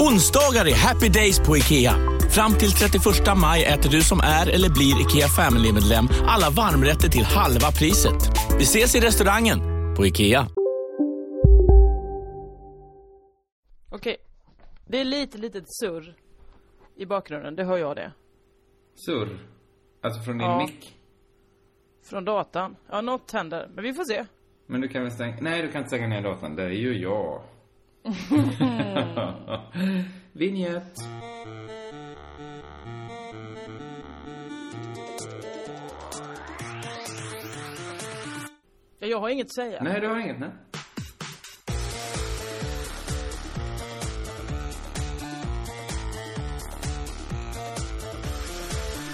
Onsdagar är happy days på IKEA. Fram till 31 maj äter du som är eller blir IKEA Family-medlem alla varmrätter till halva priset. Vi ses i restaurangen på IKEA. Okej, det är lite litet surr i bakgrunden, det hör jag det. Surr? Alltså från din Ja. mick? Från datan. Ja, något händer, men vi får se. Men du kan väl stänga... Nej, du kan inte stänga ner datorn. Det är ju jag. Vinjett. Ja, jag har inget att säga. Nej, du har inget, nej.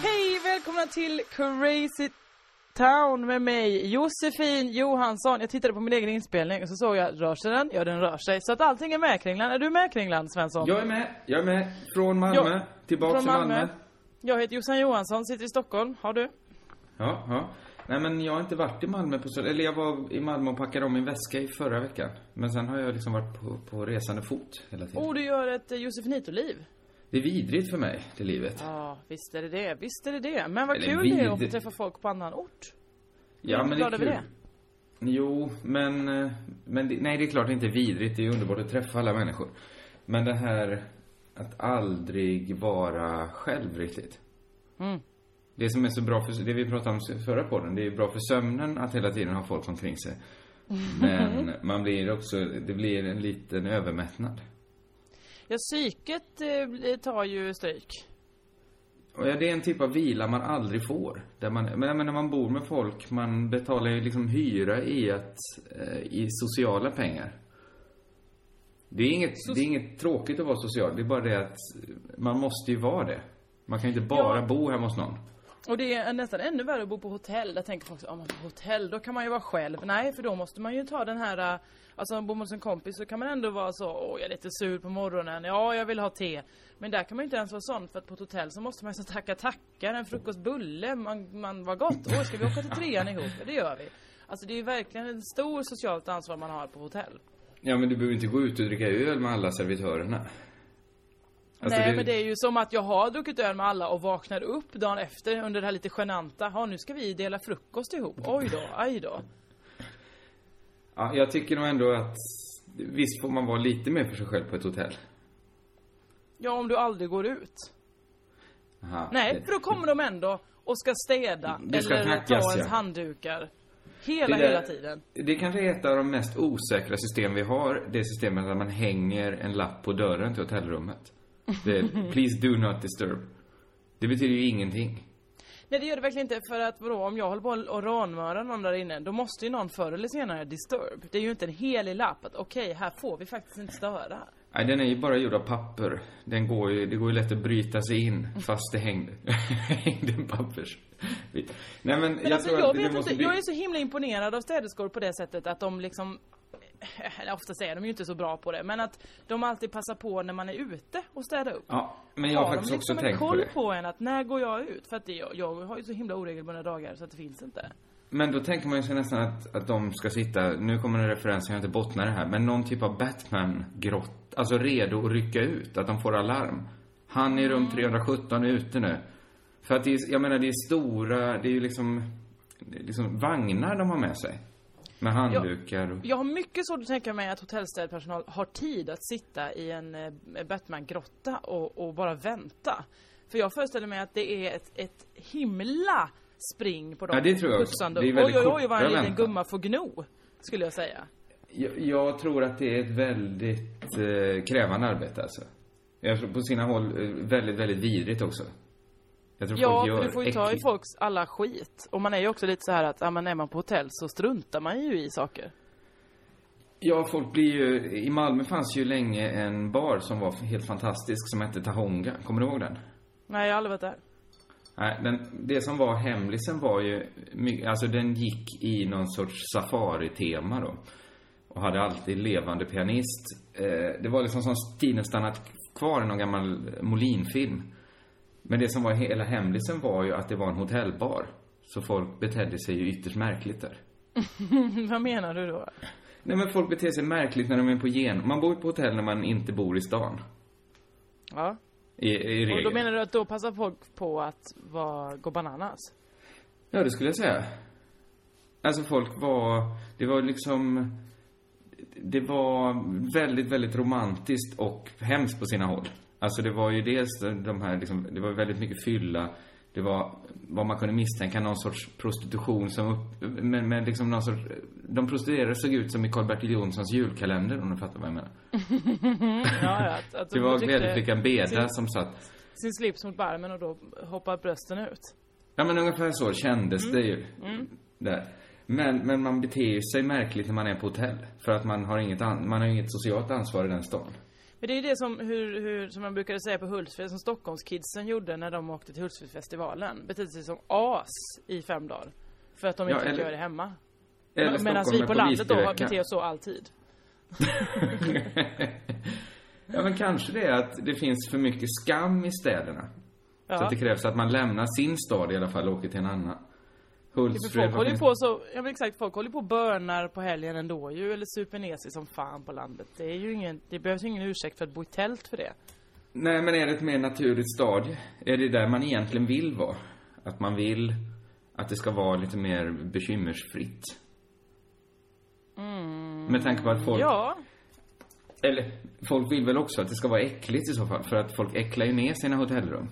Hej, välkomna till Crazy Town med mig, Josefin Johansson. Jag tittade på min egen inspelning och så såg jag, rör sig den? Ja, den rör sig. Så att allting är med Kringland. Är du med Kringland, Svensson? Jag är med. Jag är med. Från Malmö. Ja, Tillbaks från till Malmö. Malmö. Jag heter Jossan Johansson, sitter i Stockholm. Har du? Ja, ja. Nej, men jag har inte varit i Malmö på så... Eller jag var i Malmö och packade om min väska i förra veckan. Men sen har jag liksom varit på, på resande fot hela tiden. Oh, du gör ett eh, Josefinito-liv. Det är vidrigt för mig, det livet. Ja, visst är det det. Visst är det det. Men vad Eller kul det är att träffa folk på annan ort. Ja, inte men det är kul. Jo, men... eh, men det, nej, det är klart det inte är vidrigt. Det är underbart att träffa alla människor. Men det här att aldrig vara själv riktigt. Mm. Det som är så bra för, det vi pratade om förra podden, det är bra för sömnen att hela tiden ha folk omkring sig. Men man blir också, det blir en liten övermättnad. Ja, psyket eh, tar ju stryk. Och ja, det är en typ av vila man aldrig får. Där man, men menar, när man bor med folk, man betalar ju liksom hyra i att, eh, i sociala pengar. Det är inget, det är inget tråkigt att vara social, det är bara det att man måste ju vara det. Man kan ju inte bara Ja. bo hemma hos någon. Och det är nästan ännu värre att bo på hotell. Där tänker folk så, man men på hotell, då kan man ju vara själv. Nej, för då måste man ju ta den här, alltså om man bor hos en kompis så kan man ändå vara så, åh jag är lite sur på morgonen, ja jag vill ha te. Men där kan man ju inte ens vara sån, för att på ett hotell så måste man ju så tacka tackar, en frukostbulle, man, man var gott, åh ska vi åka till trean ihop? Ja, det gör vi. Alltså det är ju verkligen ett stort socialt ansvar man har på hotell. Ja, men du behöver inte gå ut och dricka öl med alla servitörerna. Alltså, Nej men det är ju som att jag har druckit öl med alla och vaknar upp dagen efter under det här lite genanta. Ja nu ska vi dela frukost ihop. Oj då, aj då. Ja, jag tycker nog ändå att visst får man vara lite mer för sig själv på ett hotell. Ja om du aldrig går ut. Aha. Nej, Det- för då kommer de ändå och ska städa Det ska eller hackas, ta ens ja. handdukar. Hela, Det där- hela tiden. Det kanske är ett av de mest osäkra system vi har. Det systemet där man hänger en lapp på dörren till hotellrummet. Det Please do not disturb. Det betyder ju ingenting. Nej det gör det verkligen inte för att vadå, om jag håller på och rånmördar någon där inne då måste ju någon förr eller senare disturb. Det är ju inte en helig lapp att okej, här får vi faktiskt inte störa. Nej, den är ju bara gjord av papper. Den går ju, det går ju lätt att bryta sig in fast det hängde, hängde en pappersbit. Nej men, Men jag alltså tror jag att det vet måste inte, bli... jag är så himla imponerad av städerskor på det sättet att de liksom eller oftast är de ju inte så bra på det, men att de alltid passar på när man är ute och städa upp. Ja, men jag har har faktiskt de också liksom en tänkt på koll det. på en att när går jag ut? För att det, jag, jag har ju så himla oregelbundna dagar så att det finns inte. Men då tänker man ju sig nästan att, att de ska sitta, nu kommer en referens, jag har inte bottnar det här, men någon typ av Batman-grott, alltså redo att rycka ut, att de får alarm. Han i Mm. rum 317 är ute nu. För att det är, jag menar det är stora, det är ju liksom, liksom vagnar de har med sig. Med handdukar och... Jag har mycket svårt att tänka mig att hotellstädpersonal har tid att sitta i en eh, Batman-grotta och, och bara vänta. För jag föreställer mig att det är ett, ett himla spring på dem. Ja, det tror jag putsande Det är väldigt Oj, oj, oj, vad en liten gumma får gno. Skulle jag säga. Jag, jag tror att det är ett väldigt eh, krävande arbete alltså. Jag tror på sina håll eh, väldigt, väldigt vidrigt också. Jag tror Ja, folk gör för du får ju ta i folks alla skit. Och man är ju också lite så här att, ja men är man på hotell så struntar man ju i saker. Ja, folk blir ju... I Malmö fanns ju länge en bar som var helt fantastisk som hette Tahonga. Kommer du ihåg den? Nej, jag har aldrig varit där. Nej, den, det som var hemlisen var ju, alltså den gick i någon sorts safari-tema då. Och hade alltid levande pianist. Eh, det var liksom som tiden stannat kvar i någon gammal Molin-film. Men det som var hela hemlisen var ju att det var en hotellbar. Så folk betedde sig ju ytterst märkligt där. Vad menar du då? Nej men folk beter sig märkligt när de är på gen... Man bor ju på hotell när man inte bor i stan. Ja. I, i regel. Och då menar du att då passar folk på att vara, gå bananas? Ja, det skulle jag säga. Alltså folk var, det var liksom, det var väldigt, väldigt romantiskt och hemskt på sina håll. Alltså det var ju dels de här liksom, det var väldigt mycket fylla. Det var vad man kunde misstänka, någon sorts prostitution som upp, men, men liksom någon sorts, de prostituerade såg ut som i Karl-Bertil Jonssons julkalender om du fattar vad jag menar. Ja. Att, att Det de var glädjeflickan Beda sin- som satt Sin slips mot barmen och då hoppar brösten ut. Ja men ungefär så kändes det ju. Där. Men, men man beter sig märkligt när man är på hotell. För att man har inget, an, man har inget socialt ansvar i den stan. Men det är det som, hur, hur, som man brukade säga på Hultsfred, som Stockholmskidsen gjorde när de åkte till Hultsfredsfestivalen. Betedde sig som as i fem dagar. För att de Ja, inte eller- göra det hemma. Medan vi på landet då polisvecka. beter oss så alltid. Ja men kanske det är att det finns för mycket skam i städerna. Så Ja. att det krävs att man lämnar sin stad i alla fall och åker till en annan. Hultsfred, folk håller ju på så, ja men exakt, folk håller på och börnar på helgen ändå ju, eller super ner sig som fan på landet. Det är ju ingen, det behövs ju ingen ursäkt för att bo i tält för det. Nej men är det ett mer naturligt stadie? Är det där man egentligen vill vara? Att man vill att det ska vara lite mer bekymmersfritt? Med tanke på att folk Ja, Eller, folk vill väl också att det ska vara äckligt i så fall, för att folk äcklar ju ner sina hotellrum.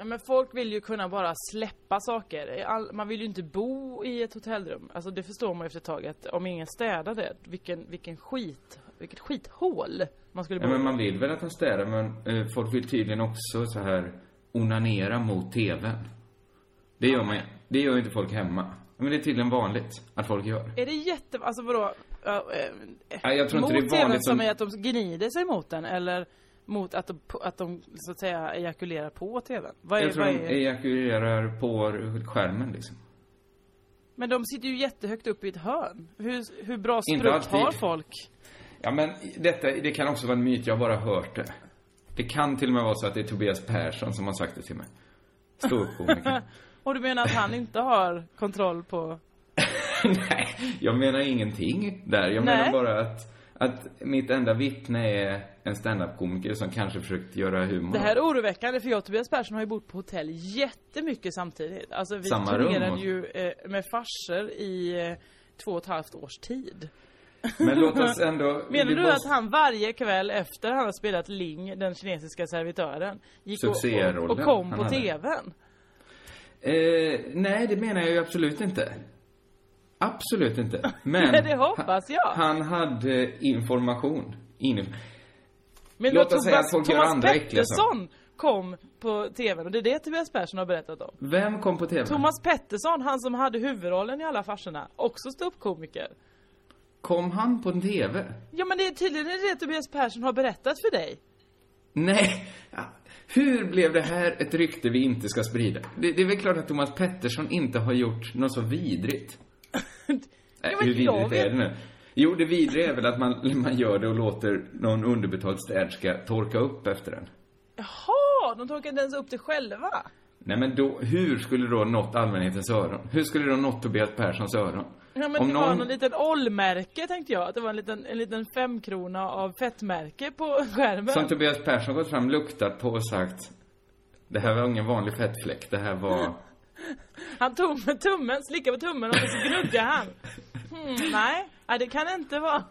Ja men folk vill ju kunna bara släppa saker. All, man vill ju inte bo i ett hotellrum. Alltså det förstår man ju efter ett tag att om ingen städar det, vilken, vilken skit, vilket skithål man skulle bo Ja, men man vill väl att de städar, men eh, folk vill tydligen också så här onanera mot TVn. Det gör man det gör ju inte folk hemma. Men det är tydligen vanligt att folk gör. Är det jätte, alltså vadå? Uh, uh, Nej, jag tror mot inte det är vanligt som som- är att de gnider sig mot den eller mot att de, att de så att säga ejakulerar på TVn? Vad är, Jag tror vad de är... ejakulerar på skärmen liksom. Men de sitter ju jättehögt upp i ett hörn. Hur, hur bra alltid. har folk? Ja, men detta, det kan också vara en myt, jag har bara hört det. Det kan till och med vara så att det är Tobias Persson som har sagt det till mig. Ståuppkomiker. Och du menar att han inte har kontroll på... Nej, jag menar ingenting där. Jag Nej. menar bara att, att mitt enda vittne är en standup-komiker som kanske försökt göra humor. Det här är oroväckande för jag och Tobias Persson har ju bott på hotell jättemycket samtidigt. Alltså vi Samma rum turnerade och- ju eh, med farser i eh, två och ett halvt års tid. Men låt oss ändå... Menar du måste- att han varje kväll efter han har spelat Ling, den kinesiska servitören, gick och, och, kom han på hade. TVn? Eh, nej, det menar jag ju absolut inte. Absolut inte. Men... Det hoppas jag. Han hade information. Inif- Men Låt oss säga att folk gör Thomas andra äckliga Pettersson kom på TVn och det är det Tobias Persson har berättat om. Vem kom på TV? Thomas Pettersson, han som hade huvudrollen i alla farserna, också ståuppkomiker. Kom han på TV? Ja men det är tydligen det Tobias Persson har berättat för dig. Nej. Hur blev det här ett rykte vi inte ska sprida? Det, det är väl klart att Thomas Pettersson inte har gjort något så vidrigt. Men hur vidrigt är det nu? Jo, det vidriga är väl att man, man gör det och låter någon underbetald städerska torka upp efter den. Jaha, de torkade inte ens upp det själva. Nej, men då, hur skulle då nått allmänhetens öron? Hur skulle då nått Tobias Perssons öron? Ja men Om det var någon- någon liten ollmärke tänkte jag. Att det var en liten, en liten femkrona av fettmärke på skärmen. Som Tobias Persson gått fram, luktat på och sagt Det här var ingen vanlig fettfläck, det här var... Han tog med tummen, slickade på tummen och så gnuggade han. Hmm, nej, nej, det kan inte vara.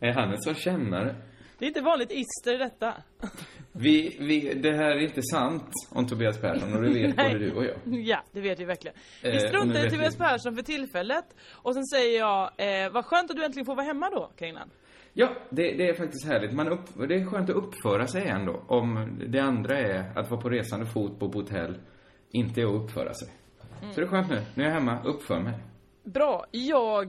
Är han en sån kännare? Det är inte vanligt ister i detta. Vi, vi, det här är inte sant om Tobias Persson och det vet både du och jag. Ja, det vet vi verkligen. Eh, Vi nu struntar i vet Tobias vi. Persson för tillfället. Och sen säger jag, eh, vad skönt att du äntligen får vara hemma då, Kringlan. Ja, det, det är faktiskt härligt. Man upp, det är skönt att uppföra sig ändå. Om det andra är att vara på resande fot, på hotell, inte att uppföra sig. Så det är skönt nu. Nu är jag hemma, uppför mig. Bra. Jag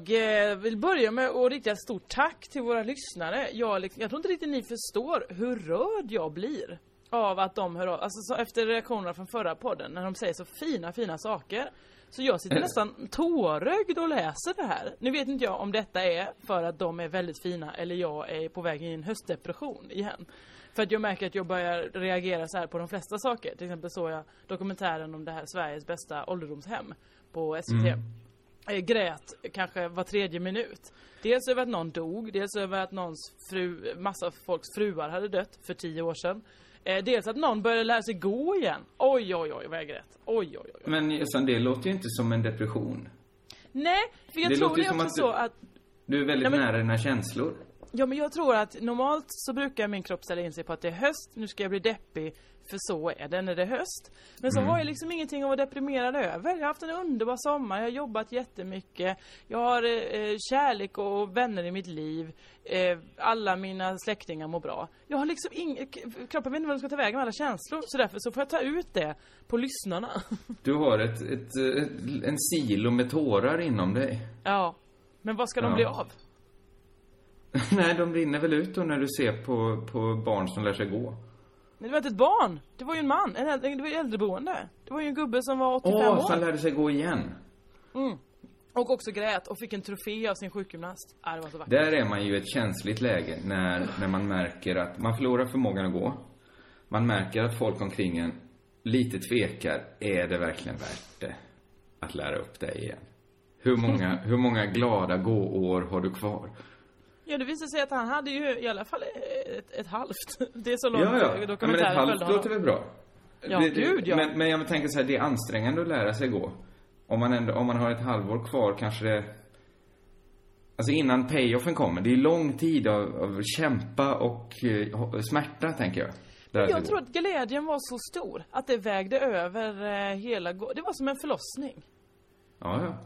eh, vill börja med att rikta ett stort tack till våra lyssnare. Jag, liksom, jag tror inte riktigt ni förstår hur rörd jag blir av att de hör av Alltså så efter reaktionerna från förra podden, när de säger så fina, fina saker. Så jag sitter nästan tårögd och läser det här. Nu vet inte jag om detta är för att de är väldigt fina eller jag är på väg in i en höstdepression igen. För att jag märker att jag börjar reagera så här på de flesta saker. Till exempel såg jag dokumentären om det här Sveriges bästa ålderdomshem på SVT eh, grät kanske var tredje minut. Dels över att någon dog, dels över att någons fru, massa folks fruar hade dött för tio år sedan. Eh, dels att någon började lära sig gå igen. Oj, oj, oj vad jag grät. Oj, oj, oj. oj. Men Jossan, det låter ju inte som en depression. Nej, för jag Det tror det är också att så att Du är väldigt Ja, men- nära dina känslor. Ja men jag tror att normalt så brukar min kropp ställa in sig på att det är höst, nu ska jag bli deppig, för så är det när det är höst. Men så Mm. har jag liksom ingenting att vara deprimerad över. Jag har haft en underbar sommar, jag har jobbat jättemycket, jag har eh, kärlek och vänner i mitt liv, eh, alla mina släktingar mår bra. Jag har liksom ing- k- kroppen vet inte vad den ska ta vägen med alla känslor, så därför så får jag ta ut det på lyssnarna. Du har ett, ett, ett, en silo med tårar inom dig. ja. Men vad ska de Ja. bli av? Nej, de rinner väl ut då när du ser på, på barn som lär sig gå. Men det var inte ett barn, det var ju en man, en äldre, det var ju äldreboende. Det var ju en gubbe som var 85 Åh, år. som lärde sig gå igen. Och också grät och fick en trofé av sin sjukgymnast. Ah, det var så vackert. Där är man ju i ett känsligt läge när, när man märker att man förlorar förmågan att gå. Man märker att folk omkring en lite tvekar. Är det verkligen värt det? Att lära upp dig igen? Hur många, hur många glada gåår har du kvar? Ja, det visade sig att han hade ju i alla fall ett, ett halvt. Det är så långt Ja, ja. ja men ett dokumentären halvt följde honom. låter väl bra? Ja, gud, ja. Men, men jag tänker så här, det är ansträngande att lära sig gå. Om man ändå, om man har ett halvår kvar kanske det... Alltså innan payoffen kommer. Det är lång tid av, av kämpa och eh, smärta, tänker jag. Jag tror att glädjen var så stor att det vägde över eh, hela... Det var som en förlossning. Ja, ja.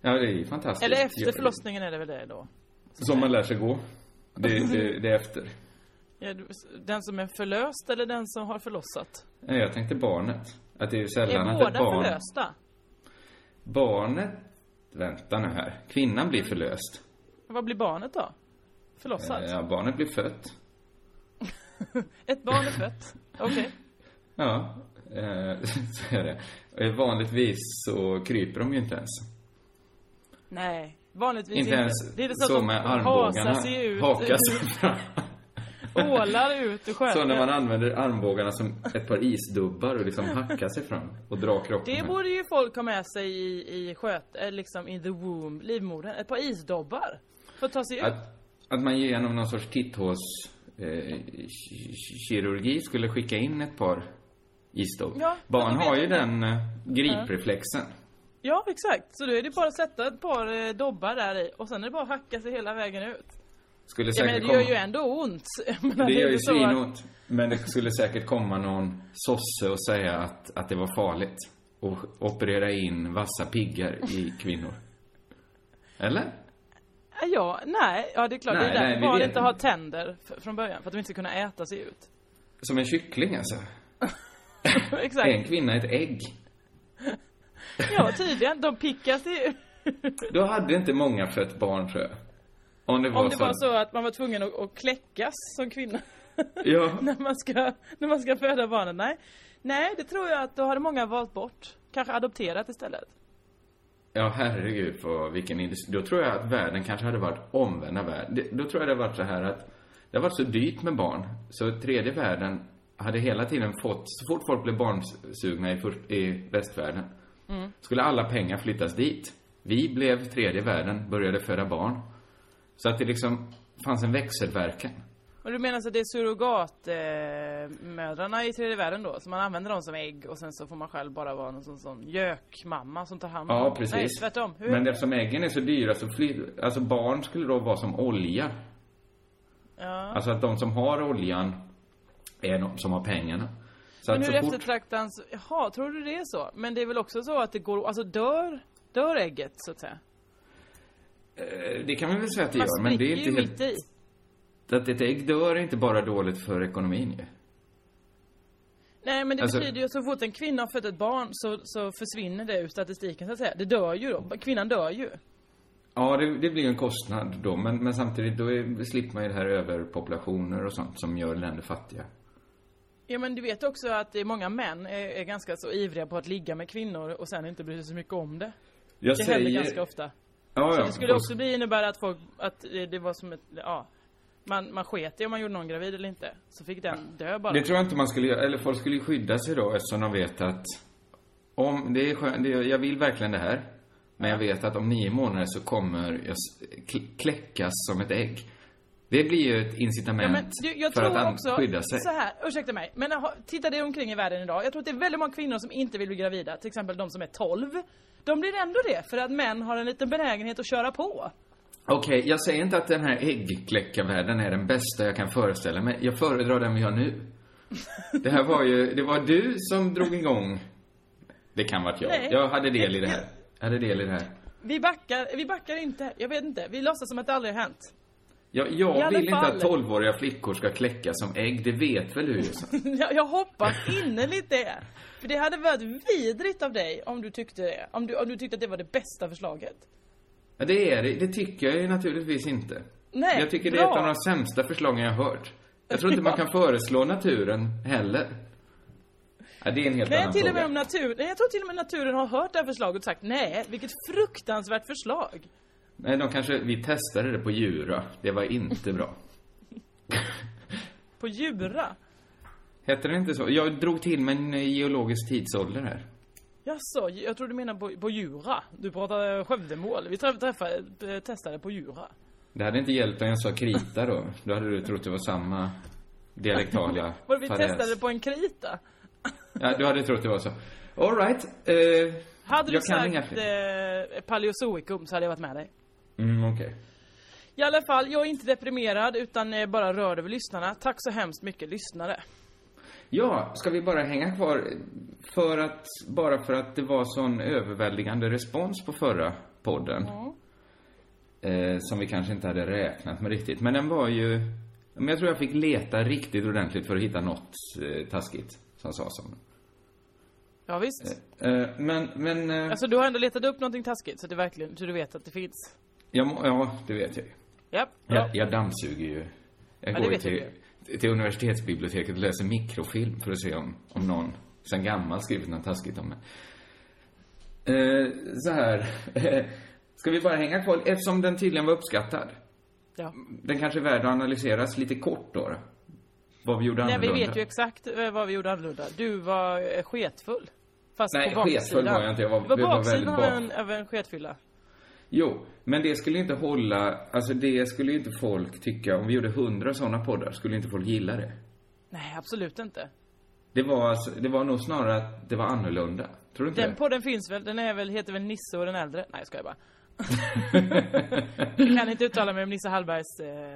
Ja, det är fantastiskt. Eller efter förlossningen är det väl det då. Som man lär sig gå. Det, det, det är efter. Ja, Den som är förlöst eller den som har förlossat? Nej, jag tänkte barnet. Att det är sällan Är att ett båda barn... förlösta? Barnet... Vänta nu här. Kvinnan blir förlöst. Vad blir barnet då? Förlossat? Ja, barnet blir fött. Ett barn är fött? Okej. Ja, eh, så är det. Eh, Vanligtvis så kryper de ju inte ens. Nej, vanligtvis Inte ens Det är inte så, så att med de armbågarna. hasar sig ut. Fram. Ålar ut ur sköten. Så när man använder armbågarna som ett par isdubbar och liksom hackar sig fram och drar kroppen. Det med. borde ju folk ha med sig i, i sköt, eh, liksom i the womb, livmodern. Ett par isdobbar. För att ta sig ut. Att, att man genom någon sorts titthåls eh, ki- kirurgi skulle skicka in ett par isdobb. Ja, Barn har ju den eh, gripreflexen. Ja, exakt. Så då är det bara att sätta ett par eh, dobbar där i och sen är det bara att hacka sig hela vägen ut. Skulle Ja, säkert men det komma... gör ju ändå ont. Det är gör ju svinont. Men det skulle säkert komma någon sosse och säga att, att det var farligt. Och operera in vassa piggar i kvinnor. Eller? Ja, nej, ja det är klart. Nej, det är därför barn inte har tänder från början. För att de inte ska kunna äta sig ut. Som en kyckling alltså. exakt. En kvinna, ett ägg. Ja, tydligen. De pickar sig ut. Då hade inte många fött barn tror jag. Om det var Om det så. var så att man var tvungen att, att kläckas som kvinna. Ja. när man ska, när man ska föda barnen. Nej. Nej, det tror jag att då hade många valt bort. Kanske adopterat istället. Ja, herregud vad, vilken industri. Då tror jag att världen kanske hade varit omvända värld. Då tror jag det hade varit så här att det har varit så dyrt med barn. Så tredje världen hade hela tiden fått, så fort folk blev barnsugna i, för, i västvärlden, skulle alla pengar flyttas dit. Vi blev tredje världen, började föda barn. Så att det liksom fanns en växelverkan. Och du menar så att det är surrogatmödrarna i tredje världen då? Så man använder dem som ägg och sen så får man själv bara vara någon sån, sån gökmamma som tar hand om Ja, precis. Nej, tvärtom. Hur? Men eftersom äggen är så dyra så fly, alltså barn skulle då vara som olja. Ja. Alltså att de som har oljan är de som har pengarna. Så Men hur fort, eftertraktans... Jaha, tror du det är så? Men det är väl också så att det går... Alltså dör, dör ägget så att säga? eh, det kan man väl säga att det Man gör, men det är inte helt... i. Att ett ägg dör är inte bara dåligt för ekonomin ju. Nej men det Alltså- betyder ju att så fort en kvinna har fött ett barn så, så försvinner det ur statistiken så att säga. Det dör ju då. Kvinnan dör ju. Ja, det, det blir ju en kostnad då, men, men samtidigt då är, slipper man ju det här överpopulationer och sånt som gör länder fattiga. Ja men du vet också att många män är, är ganska så ivriga på att ligga med kvinnor och sen inte bry sig så mycket om det. Jag Det händer ganska ofta. Ja, Så ja. det skulle också bli innebära att folk, att det, det var som ett, ja. Man, man sket i om man gjorde någon gravid eller inte. Så fick den dö bara. Det tror jag inte man skulle göra, eller folk skulle ju skydda sig då eftersom de vet att om, det är skönt, det, jag vill verkligen det här. Men jag vet att om nio månader så kommer jag kläckas som ett ägg. Det blir ju ett Ja, incitament men du, jag för tror att också, skydda sig. så här, ursäkta mig, men titta dig omkring i världen idag. Jag tror att det är väldigt många kvinnor som inte vill bli gravida, till exempel de som är 12. De blir ändå det, för att män har en liten benägenhet att köra på. Okej, jag säger inte att den här äggkläckarvärlden är den bästa jag kan föreställa mig. Jag föredrar den vi har nu. Det här var ju, det var du som drog igång. Det kan varit jag. Nej. Jag hade del i det här. Jag hade del i det här. Vi backar, vi backar inte, jag vet inte. Vi låtsas som att det aldrig har hänt. Jag, jag vill inte att tolvåriga flickor ska kläckas som ägg, det vet väl du Jossan? Jag, jag hoppas innerligt det. För det hade varit vidrigt av dig om du tyckte det. Om du, om du tyckte att det var det bästa förslaget. Ja, det är det. Det tycker jag ju naturligtvis inte. Nej, jag tycker det bra. är ett av de sämsta förslagen jag har hört. Jag tror inte man kan föreslå naturen heller. Ja, det är en helt Nej, annan till och fråga. med om naturen, nej, jag tror till och med naturen har hört det här förslaget och sagt nej, vilket fruktansvärt förslag. Nej, de kanske, vi testade det på djura. Det var inte bra. På Djura. Hette det inte så? Jag drog till med en geologisk tidsålder här. Jaså, jag tror du menar på, på Djura. Du pratar Skövdemål. Vi träff, träffade, eh, testade på Djura. Det hade inte hjälpt om jag sa krita då. Då hade du trott det var samma dialektala Var vi fadäs. testade på en krita? Ja, du hade trott det var så. All right. Eh, Hade du inga sagt eh, Paleozoikum så hade jag varit med dig. Mm, okej. I alla fall, jag är inte deprimerad utan eh, bara rörd över lyssnarna. Tack så hemskt mycket lyssnare. Ja, ska vi bara hänga kvar för att, bara för att det var sån överväldigande respons på förra podden. Eh, som vi kanske inte hade räknat med riktigt. Men den var ju, men jag tror jag fick leta riktigt ordentligt för att hitta något eh, taskigt som sades om. Ja, visst. Eh, men, men, eh, Alltså du har ändå letat upp någonting taskigt så det verkligen, så du vet att det finns. Jag, ja, det vet jag ju. Ja. Jag, jag dammsuger ju. Jag Ja, går ju till, till universitetsbiblioteket och läser mikrofilm för att se om, om någon sen gammal skrivit något taskigt om mig. Eh, så här. Ska vi bara hänga kvar? Eftersom den tydligen var uppskattad. Ja. Den kanske är värd att analyseras lite kort då. då. Vad vi gjorde Nej, vi annorlunda. vet ju exakt eh, vad vi gjorde annorlunda. Du var eh, sketfull. Fast Nej, på baksidan. sketfull var jag inte. Jag var- det var baksidan av en, av en sketfylla. Jo, men det skulle inte hålla, alltså det skulle inte folk tycka, om vi gjorde hundra sådana poddar, skulle inte folk gilla det. Nej, absolut inte. Det var, alltså, det var nog snarare att det var annorlunda. Tror du inte Den det? podden finns väl, den är väl, heter väl Nisse och den äldre? Nej, jag skojar bara. jag kan inte uttala mig om Nisse Hallbergs eh,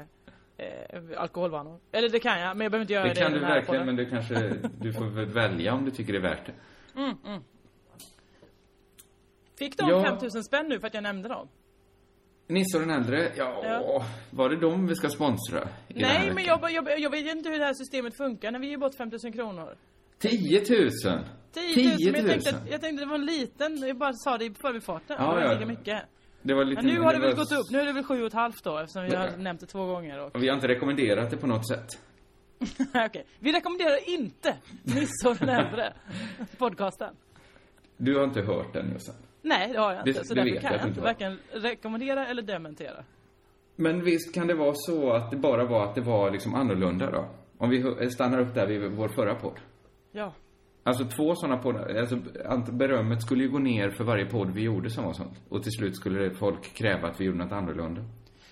eh, alkoholvanor. Eller det kan jag, men jag behöver inte göra det, Det kan du verkligen, podden. men du kanske, du får väl välja om du tycker det är värt det. Fick de Ja. 5000 spänn nu för att jag nämnde dem? Nisse och den äldre, ja, Ja. var det dem vi ska sponsra? Nej, men jag, jag, jag vet inte hur det här systemet funkar när vi ger bort 5000 kronor. 10 000! 10 000, 10 men 000! jag tänkte, jag tänkte det var en liten, jag bara sa det i förbifarten. Ja, det var ja. mycket. Det var lite... Men nu har det väl gått upp, nu är det väl sju och ett halvt då eftersom vi har Ja. nämnt det två gånger. Och... Vi har inte rekommenderat det på något sätt. Okej, vi rekommenderar inte Nisse och den äldre podcasten. Du har inte hört den Jossan. Nej, det har jag Det- inte. Så det därför kan jag jag inte varken rekommendera eller dementera. Men visst kan det vara så att det bara var att det var liksom annorlunda då? Om vi stannar upp där vid vår förra podd. Ja. Alltså två sådana poddar, alltså berömmet skulle ju gå ner för varje podd vi gjorde som var sånt. Och till slut skulle det folk kräva att vi gjorde något annorlunda.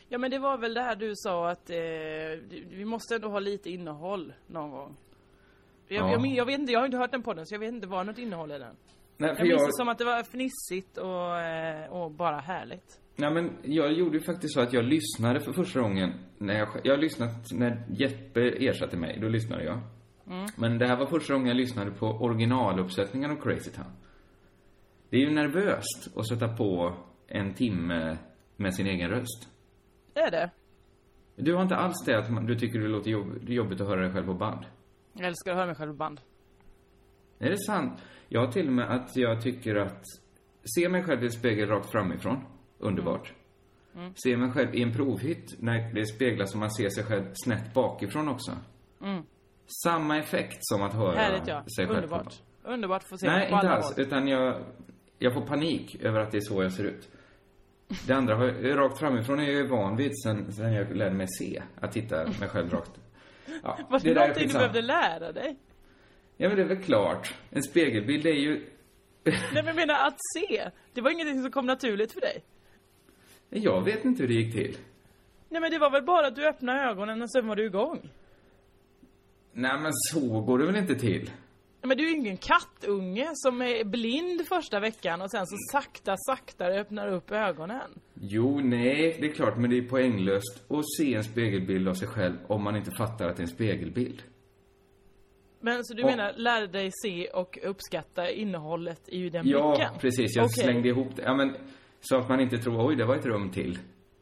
Ja men det var väl det här du sa att eh, vi måste ändå ha lite innehåll någon gång. Jag, Ja. jag, jag vet inte, jag har inte hört den podden så jag vet inte vad något innehåll i den. Nej, för Jag minns jag, det som att det var fnissigt och, eh, och bara härligt. nej men jag gjorde ju faktiskt så att jag lyssnade för första gången när jag, jag har lyssnat när Jeppe ersatte mig, då lyssnade jag. Men det här var första gången jag lyssnade på originaluppsättningen av Crazy Town. Det är ju nervöst att sätta på en timme med sin egen röst. Är det? Du har inte alls det att du tycker det låter jobb, det jobbigt att höra dig själv på band? Jag älskar att höra mig själv på band. Är det sant? Jag har till och med att jag tycker att se mig själv i spegel rakt framifrån, underbart. Mm. Se mig själv i en provhytt när det speglas som man ser sig själv snett bakifrån också. Samma effekt som att höra Mm. Härligt ja. sig själv Underbart. Underbart att få se Nej, på inte alls. håll. Utan jag, jag får panik över att det är så jag ser ut. Det andra, har, rakt framifrån är jag ju van vid sen, sen jag lärde mig se. Att titta mig själv rakt. Ja, Var det, är någonting du behövde lära dig? Ja, men det är väl klart. En spegelbild är ju... Nej men menar att se. Det var ingenting som kom naturligt för dig. Jag vet inte hur det gick till. Nej men det var väl bara att du öppnade ögonen och sen var du igång. Nej, men så går det väl inte till? Men du är ju ingen kattunge som är blind första veckan och sen så sakta, sakta öppnar upp ögonen. Jo, nej, det är klart, men det är poänglöst att se en spegelbild av sig själv om man inte fattar att det är en spegelbild. Men så du Och- menar, lär dig se och uppskatta innehållet i den Ja, blicken? precis. Jag Okej. slängde ihop det. Ja, men, så att man inte tror, oj, det var ett rum till.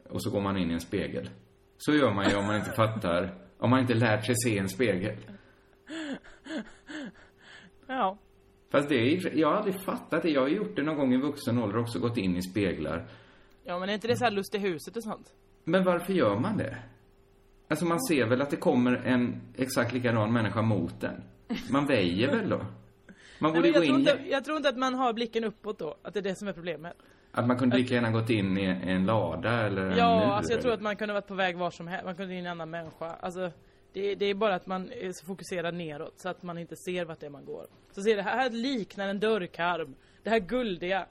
Och så går man in i en spegel. Så gör man ju om man inte fattar, om man inte lärt sig se en spegel. Ja. Fast det är, jag har aldrig fattat det. Jag har gjort det någon gång i vuxen ålder också, gått in i speglar. Ja men är inte det så här lust i huset och sånt? Men varför gör man det? Alltså man ser väl att det kommer en exakt likadan människa mot en. Man väjer väl då? Man Nej, borde gå jag, tror in inte, jag tror inte att man har blicken uppåt då, att det är det som är problemet. att man kunde lika gärna gått in i en lada eller en Ja, mur, alltså jag tror att man kunde varit på väg var som helst. Man kunde in i en annan människa. Alltså, det, det är bara att man är så fokuserad neråt så att man inte ser vart det är man går. Så ser det här liknar en dörrkarm. Det här guldiga,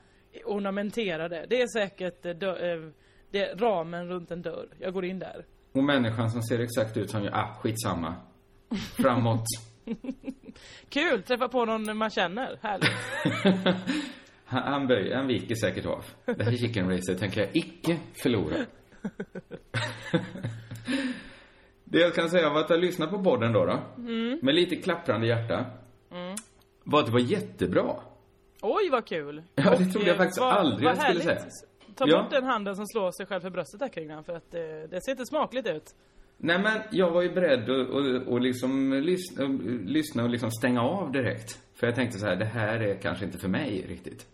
ornamenterade. Det är säkert eh, dö, eh, det ramen runt en dörr. Jag går in där. Och människan som ser exakt ut som jag, ah, skitsamma. Framåt. Kul! Träffa på någon man känner. Härligt. Han, han, böj, han viker säkert av. Det här chicken racer tänker jag icke förlora. det jag kan säga av att jag lyssnat på podden då, då med lite klapprande hjärta, var att det var jättebra. Oj vad kul! Ja, det trodde jag eh, faktiskt vad- aldrig vad jag skulle härligt. säga. Ta Ja. bort den handen som slår sig själv för bröstet där kring den för att eh, det ser inte smakligt ut. Nej men jag var ju beredd att och, och liksom lyssna, lyssna och liksom stänga av direkt. För jag tänkte så här, det här är kanske inte för mig riktigt.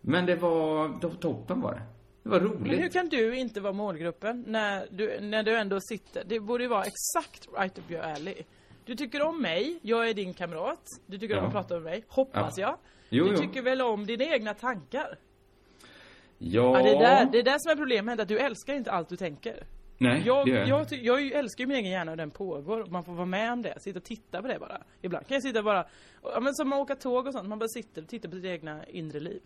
Men det var to- toppen var det. Det var roligt. Men hur kan du inte vara målgruppen när du, när du ändå sitter? Det borde ju vara exakt right up your alley. Du tycker om mig, jag är din kamrat. Du tycker om Ja. att prata med mig, hoppas Ja. jag. Jo, du jo. tycker väl om dina egna tankar? Ja. Ja, det, är där, det är där som är problemet, att du älskar inte allt du tänker. Nej, Jag, det gör jag, ty- jag älskar ju min egen hjärna och den pågår. Man får vara med om det. Sitta och titta på det bara. Ibland kan jag sitta bara, ja, men som att åka tåg och sånt. Man bara sitter och tittar på sitt egna inre liv.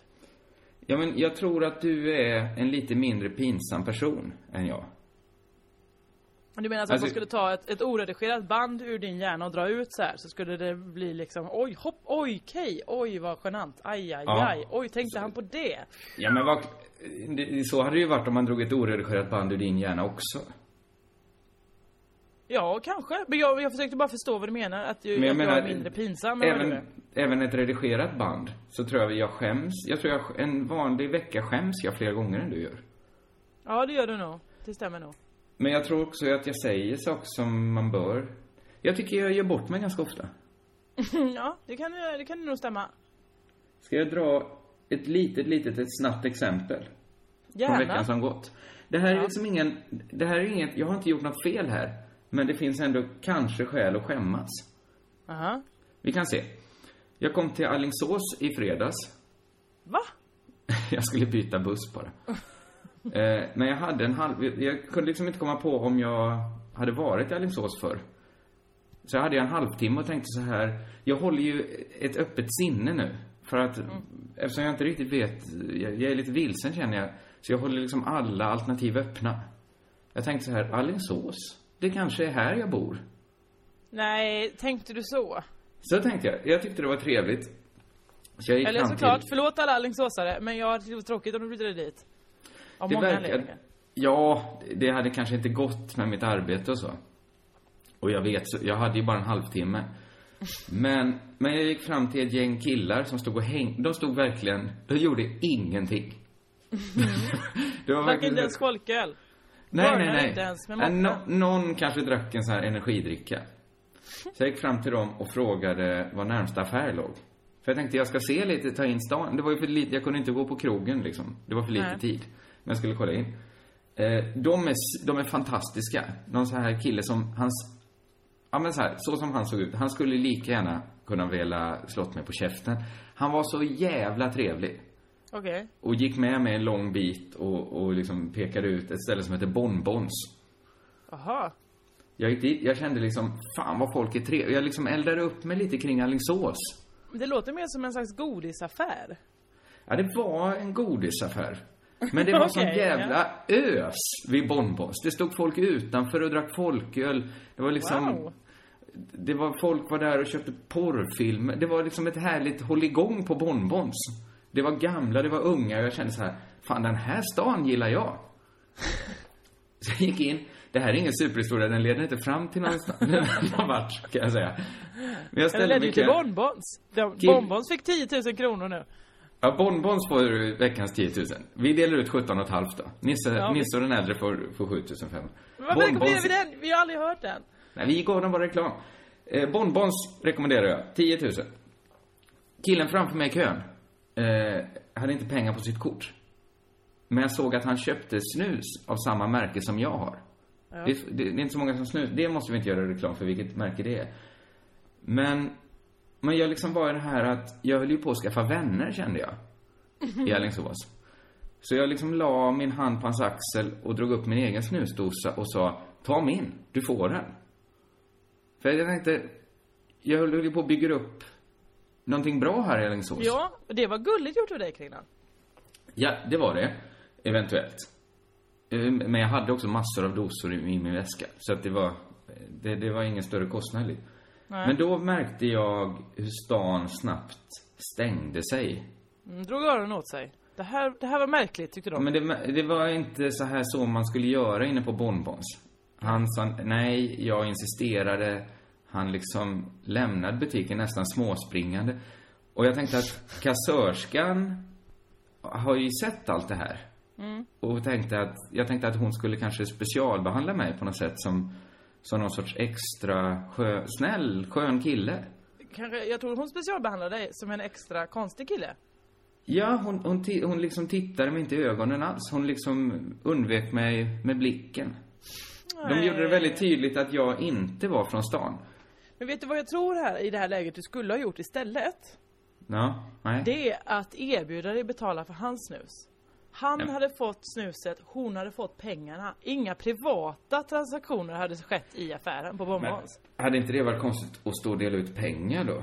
Ja, men jag tror att du är en lite mindre pinsam person än jag. Du menar alltså, Alltså- att man skulle ta ett, ett oredigerat band ur din hjärna och dra ut så här så skulle det bli liksom oj hopp, oj okej, oj vad genant, aj aj Ja. aj, oj tänkte han på det? Ja, men vad... det- Så hade det ju varit om man drog ett oredigerat band ur din hjärna också. Ja kanske, men jag, jag försökte bara förstå vad du menar, att, du, Men jag att menar, jag är mindre pinsam även, även ett redigerat band, så tror jag jag skäms. Jag tror jag, en vanlig vecka skäms jag fler gånger än du gör. Ja det gör du nog, det stämmer nog. Men jag tror också att jag säger saker som man bör. Jag tycker jag gör bort mig ganska ofta. ja, det kan, det kan nog stämma. Ska jag dra ett litet, litet, ett snabbt exempel? Från veckan Gärna. som gått. Det här är Ja. liksom ingen, det här är inget, jag har inte gjort något fel här. Men det finns ändå kanske skäl att skämmas. Aha. Vi kan se. Jag kom till Alingsås i fredags. Va? Jag skulle byta buss bara. eh, men jag hade en halv... Jag kunde liksom inte komma på om jag hade varit i Alingsås förr. Så jag hade en halvtimme och tänkte så här. Jag håller ju ett öppet sinne nu. För att eftersom jag inte riktigt vet, jag, jag är lite vilsen känner jag. Så jag håller liksom alla alternativ öppna. Jag tänkte så här, Alingsås, det kanske är här jag bor. Nej, tänkte du så? Så tänkte jag. Jag tyckte det var trevligt. Så jag gick Eller såklart, till... förlåt alla Alingsåsare, men jag hade tråkigt om du flyttade dit. Av Det många verkar... anledningar. Ja, det hade kanske inte gått med mitt arbete och så. Och jag vet, jag hade ju bara en halvtimme. Men, men jag gick fram till ett gäng killar som stod och hängde. De stod verkligen, de gjorde ingenting. det var Drack inte ens folköl. Nej, nej, Börnade nej. inte ens med måtten. nå- någon kanske drack en sån här energidricka. Så jag gick fram till dem och frågade var närmsta affär låg. För jag tänkte jag ska se lite, ta in stan. Det var ju för lite, jag kunde inte gå på krogen liksom. Det var för lite Nej. tid. Men jag skulle kolla in. Eh, de, är, de är fantastiska. Någon sån här kille som, hans, ja men så här, så som han såg ut. Han skulle lika gärna kunna vilja slått mig på käften. Han var så jävla trevlig. Okej. Och gick med mig en lång bit och, och liksom pekade ut ett ställe som heter Bonbons. Jaha. Jag gick dit, jag kände liksom, fan vad folk är trevliga. Jag liksom eldade upp mig lite kring Alingsås. Det låter mer som en slags godisaffär. Ja, det var en godisaffär. Men det var sån Okej, jävla ös vid Bonbons. Det stod folk utanför och drack folköl. Det var liksom... Wow. Det var, folk var där och köpte porrfilmer. Det var liksom ett härligt hålligång på Bonbons. Det var gamla, det var unga och jag kände så här, fan den här stan gillar jag. Så jag gick in. Det här är ingen superhistoria, den leder inte fram till någon, någon vart, kan jag säga. Men jag Den ställde ledde mig ju i till kö. Bonbons. De- Bonbons fick 10 000 kronor nu. Ja, Bonbons får veckans 10 000. Vi delar ut 17 och ett halvt då. Nisse, Ja, Nisse och den äldre får, får 7 500. Varför rekommenderar vi den? Vi har aldrig hört den. Nej, vi gav dem bara reklam. Eh, Bonbons rekommenderar jag. 10 000. Killen framför mig i kön eh, hade inte pengar på sitt kort. Men jag såg att han köpte snus av samma märke som jag har. Det, är, det, det är inte så många som snus. Det måste vi inte göra reklam för vilket märke det är. Men, men jag liksom var i det här att jag höll ju på att skaffa vänner kände jag. I Alingsås. Så jag liksom la min hand på hans axel och drog upp min egen snusdosa och sa Ta min, du får den. För jag tänkte, jag höll ju på att bygga upp någonting bra här i Alingsås. Ja, och det var gulligt gjort av dig Kringlan. Ja, det var det. Eventuellt. Eh, Men jag hade också massor av dosor i i min väska. Så att det var, det, det var ingen större kostnad. Men då märkte jag hur stan snabbt stängde sig. Mm, drog öronen åt sig. Det här, det här var märkligt tyckte de. Men det, det var inte så här så man skulle göra inne på Bonbons. Han sa nej, jag insisterade. Han liksom lämnade butiken nästan småspringande. Och jag tänkte att kassörskan har ju sett allt det här. Och tänkte att, jag tänkte att hon skulle kanske specialbehandla mig på något sätt som, som någon sorts extra skö, snäll, skön kille. Kanske, jag tror hon specialbehandlade dig som en extra konstig kille. Ja, hon, hon, hon liksom tittade mig inte i ögonen alls. Hon liksom undvek mig med blicken. De gjorde det väldigt tydligt att jag inte var från stan. Men vet du vad jag tror här i det här läget du skulle ha gjort istället? Ja, nej. Det är att erbjuda dig betala för hans snus. Han Ja. hade fått snuset, hon hade fått pengarna. Inga privata transaktioner hade skett i affären på Bonbons. hade inte det varit konstigt att stå och dela ut pengar då?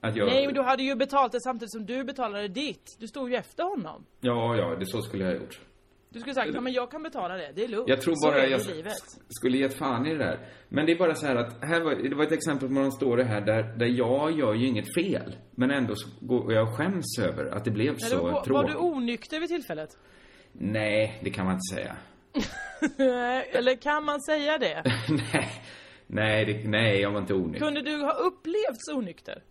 Jag... Nej, men du hade ju betalt det samtidigt som du betalade ditt. Du stod ju efter honom. Ja, ja, det så skulle jag ha gjort. Du skulle sagt, ja men jag kan betala det, det är lugnt. Jag tror bara jag skulle gett fan i det där. Men det är bara så här att, här var, det var ett exempel på någon story här där, där jag gör ju inget fel. Men ändå så går jag skäms över att det blev Nej, så då, var, var tråkigt. du onykter vid tillfället? Nej, det kan man inte säga. Eller kan man säga det? nej, nej, det, nej, jag var inte onykter. Kunde du ha upplevts onykter?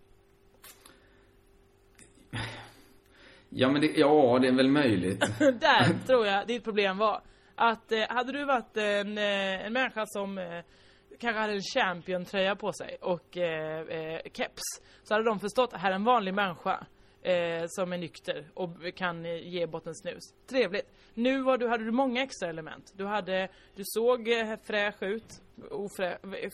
Ja, men det, ja, det är väl möjligt. Där tror jag ditt problem var. Att eh, hade du varit en, eh, en människa som eh, kanske hade en champion-tröja på sig och eh, eh, keps. Så hade de förstått, här är en vanlig människa. Eh, som är nykter och kan eh, ge bottensnus snus. Trevligt. Nu var du, hade du många extra element. Du hade, du såg eh, fräsch ut. Ofrä, eh,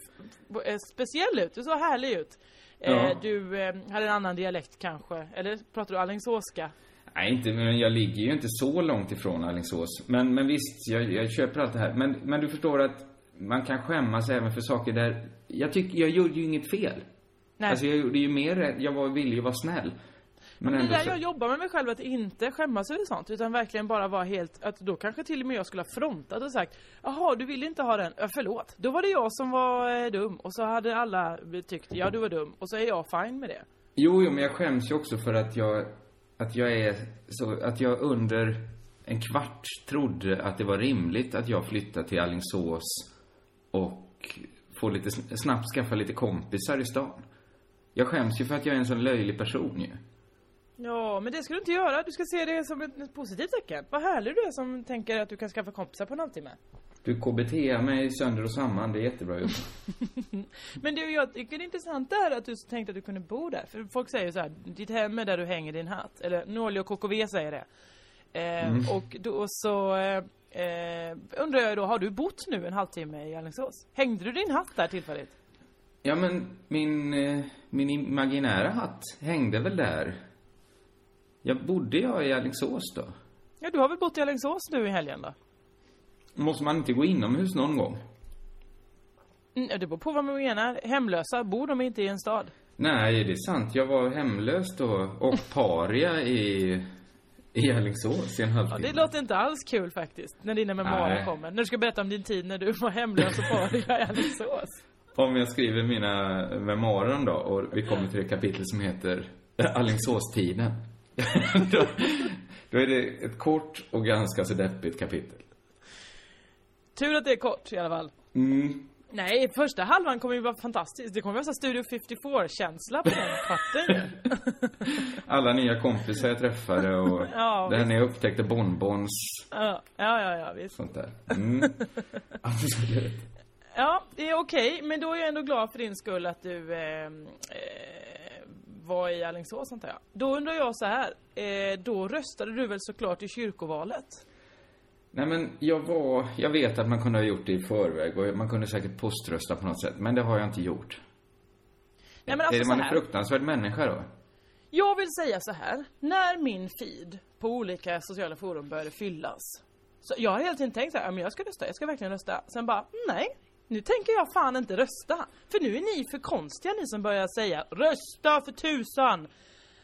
eh speciell ut. Du såg härlig ut. Eh, Ja. Du eh, hade en annan dialekt kanske. Eller pratar du alingsåska? Nej, inte, men jag ligger ju inte så långt ifrån Alingsås. Men, men visst, jag, jag köper allt det här. Men, men du förstår att man kan skämmas även för saker där... Jag tycker, jag gjorde ju inget fel. Nej. Alltså jag gjorde ju mer. Jag var, ville ju vara snäll. Men Det är där så... jag jobbar med mig själv, att inte skämmas över sånt. Utan verkligen bara vara helt, att då kanske till och med jag skulle ha frontat och sagt Jaha, du vill inte ha den? Ja, förlåt. Då var det jag som var eh, dum. Och så hade alla tyckt, ja du var dum. Och så är jag fine med det. Jo, jo, men jag skäms ju också för att jag... Att jag är så... Att jag under en kvart trodde att det var rimligt att jag flyttade till Alingsås och få lite... Snabbt skaffa lite kompisar i stan. Jag skäms ju för att jag är en sån löjlig person ju. Ja, men det ska du inte göra. Du ska se det som ett, positivt tecken. Vad härlig du är som tänker att du kan skaffa kompisar på en halvtimme. Du KBT mig sönder och samman, det är jättebra gjort. Men du, jag tycker det är intressant det här att du tänkte att du kunde bo där. För folk säger så här, ditt hem är där du hänger din hatt. Eller Norli och KKV säger det. Eh, Mm. Och då så eh, eh, undrar jag då, har du bott nu en halvtimme i Alingsås? Hängde du din hatt där tillfälligt? Ja, men min, eh, min imaginära hatt hängde väl där. Jag bodde jag i Alingsås då? Ja, du har väl bott i Alingsås nu i helgen då? Måste man inte gå inomhus någon gång? Mm, det beror på vad man menar. Hemlösa, bor de inte i en stad? Nej, det är sant. Jag var hemlös då och paria i, i Alingsås i en Ja, halvtimme. det låter inte alls kul faktiskt, när dina memoarer Nej. kommer. När du ska berätta om din tid när du var hemlös och paria i Alingsås. Om jag skriver mina memoarer dag och vi kommer till det kapitel som heter Alingsåstiden. då, då är det ett kort och ganska så deppigt kapitel. Tur att det är kort i alla fall. Mm. Nej, första halvan kommer ju vara fantastisk. Det kommer vara så Studio 54-känsla på den kvarten. Alla nya kompisar jag träffade och Ja, det här när jag upptäckte bonbons, Ja, ja, ja, visst. sånt där. Mm. Absolut. Ja, det är okej, men då är jag ändå glad för din skull att du eh, eh, var i Alingsås antar jag. Då undrar jag så här, eh, då röstade du väl såklart i kyrkovalet? Nej men jag var, jag vet att man kunde ha gjort det i förväg och man kunde säkert poströsta på något sätt, men det har jag inte gjort. Nej men är alltså så man är här. fruktansvärd människa då? Jag vill säga så här. När min feed på olika sociala forum började fyllas. Så jag har hela tiden tänkt så här, men jag ska rösta, jag ska verkligen rösta. Sen bara, nej. Nu tänker jag fan inte rösta. För nu är ni för konstiga ni som börjar säga, rösta för tusan.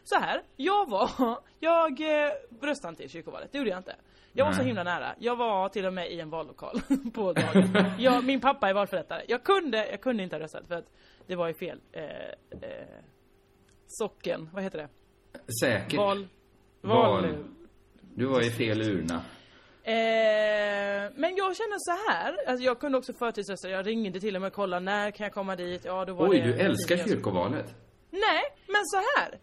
Så här, jag var, jag eh, röstade inte i kyrkovalet, det gjorde jag inte. Jag var så himla nära. Jag var till och med i en vallokal på dagen. Jag, min pappa är valförrättare. Jag kunde, jag kunde inte ha röstat för att det var i fel eh, eh, socken, vad heter det? Säkert. Val... Val. Val... Du var i fel urna. Eh, men jag känner så här, alltså jag kunde också förtidsrösta, jag ringde till och med och kollade när kan jag komma dit? Ja, då var Oj, det... du älskar kyrkovalet. Nej, men så här.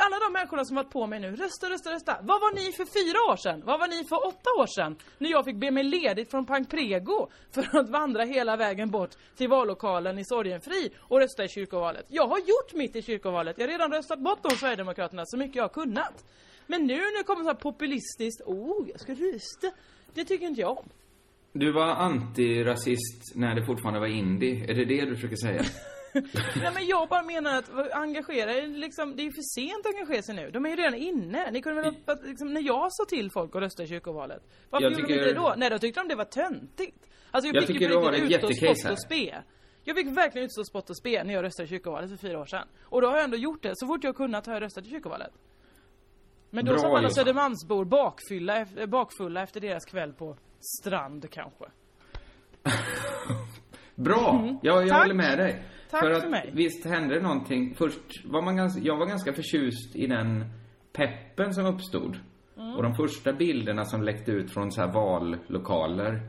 Alla de människorna som varit på mig nu, rösta, rösta, rösta. Vad var ni för fyra år sedan? Vad var ni för åtta år sedan? När jag fick be mig ledigt från Pankprego för att vandra hela vägen bort till vallokalen i Sorgenfri och rösta i kyrkovalet. Jag har gjort mitt i kyrkovalet. Jag har redan röstat bort de Sverigedemokraterna så mycket jag har kunnat. Men nu när det kommer så här populistiskt, oh, jag ska rösta. Det tycker inte jag om. Du var antirasist när det fortfarande var indie. Är det det du försöker säga? Nej men jag bara menar att engagera er, liksom, det är för sent att engagera sig nu. De är ju redan inne. Ni kunde väl, ha- liksom, när jag sa till folk att rösta i kyrkovalet. Varför Jag gjorde de inte det då? Nej då tyckte de det var töntigt. Alltså jag, Jag fick ju på riktigt utstå spott och spe. Jag fick verkligen utstå spott och spe när jag röstade i kyrkovalet för fyra år sedan. Och då har jag ändå gjort det. Så fort jag kunnat har jag röstat i kyrkovalet. Men då Bra, sa alla. Södermalmsbor bakfylla, bakfulla efter deras kväll på strand kanske. Bra! Jag, jag Mm. Tack. håller med dig. Tack för för att mig. visst hände det någonting. Först var man ganska, jag var ganska förtjust i den peppen som uppstod. Mm. Och de första bilderna som läckte ut från så här vallokaler.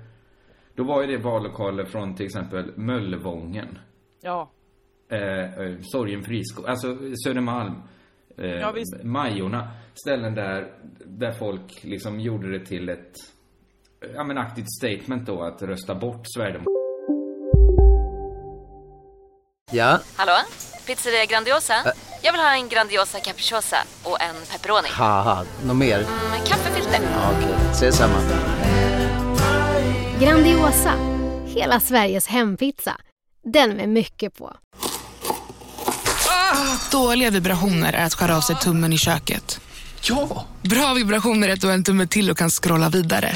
Då var ju det vallokaler från till exempel Möllevången. Ja. Eh, eh, Sorgenfri alltså Södermalm. Eh, Ja. Majorna. Ställen där, där folk liksom gjorde det till ett, ja men aktivt statement då att rösta bort Sverigedemokraterna. Ja, Hallå? Pizzeria Grandiosa? Jag vill ha en Grandiosa capriciosa och en pepperoni. haha, något mer? Med kaffefilter. Ja, Okej, ses samma. Grandiosa, hela Sveriges hempizza. Den med mycket på. Dåliga vibrationer är att skära av sig tummen i köket. Ja! Bra vibrationer är att du har en tumme till och kan scrolla vidare.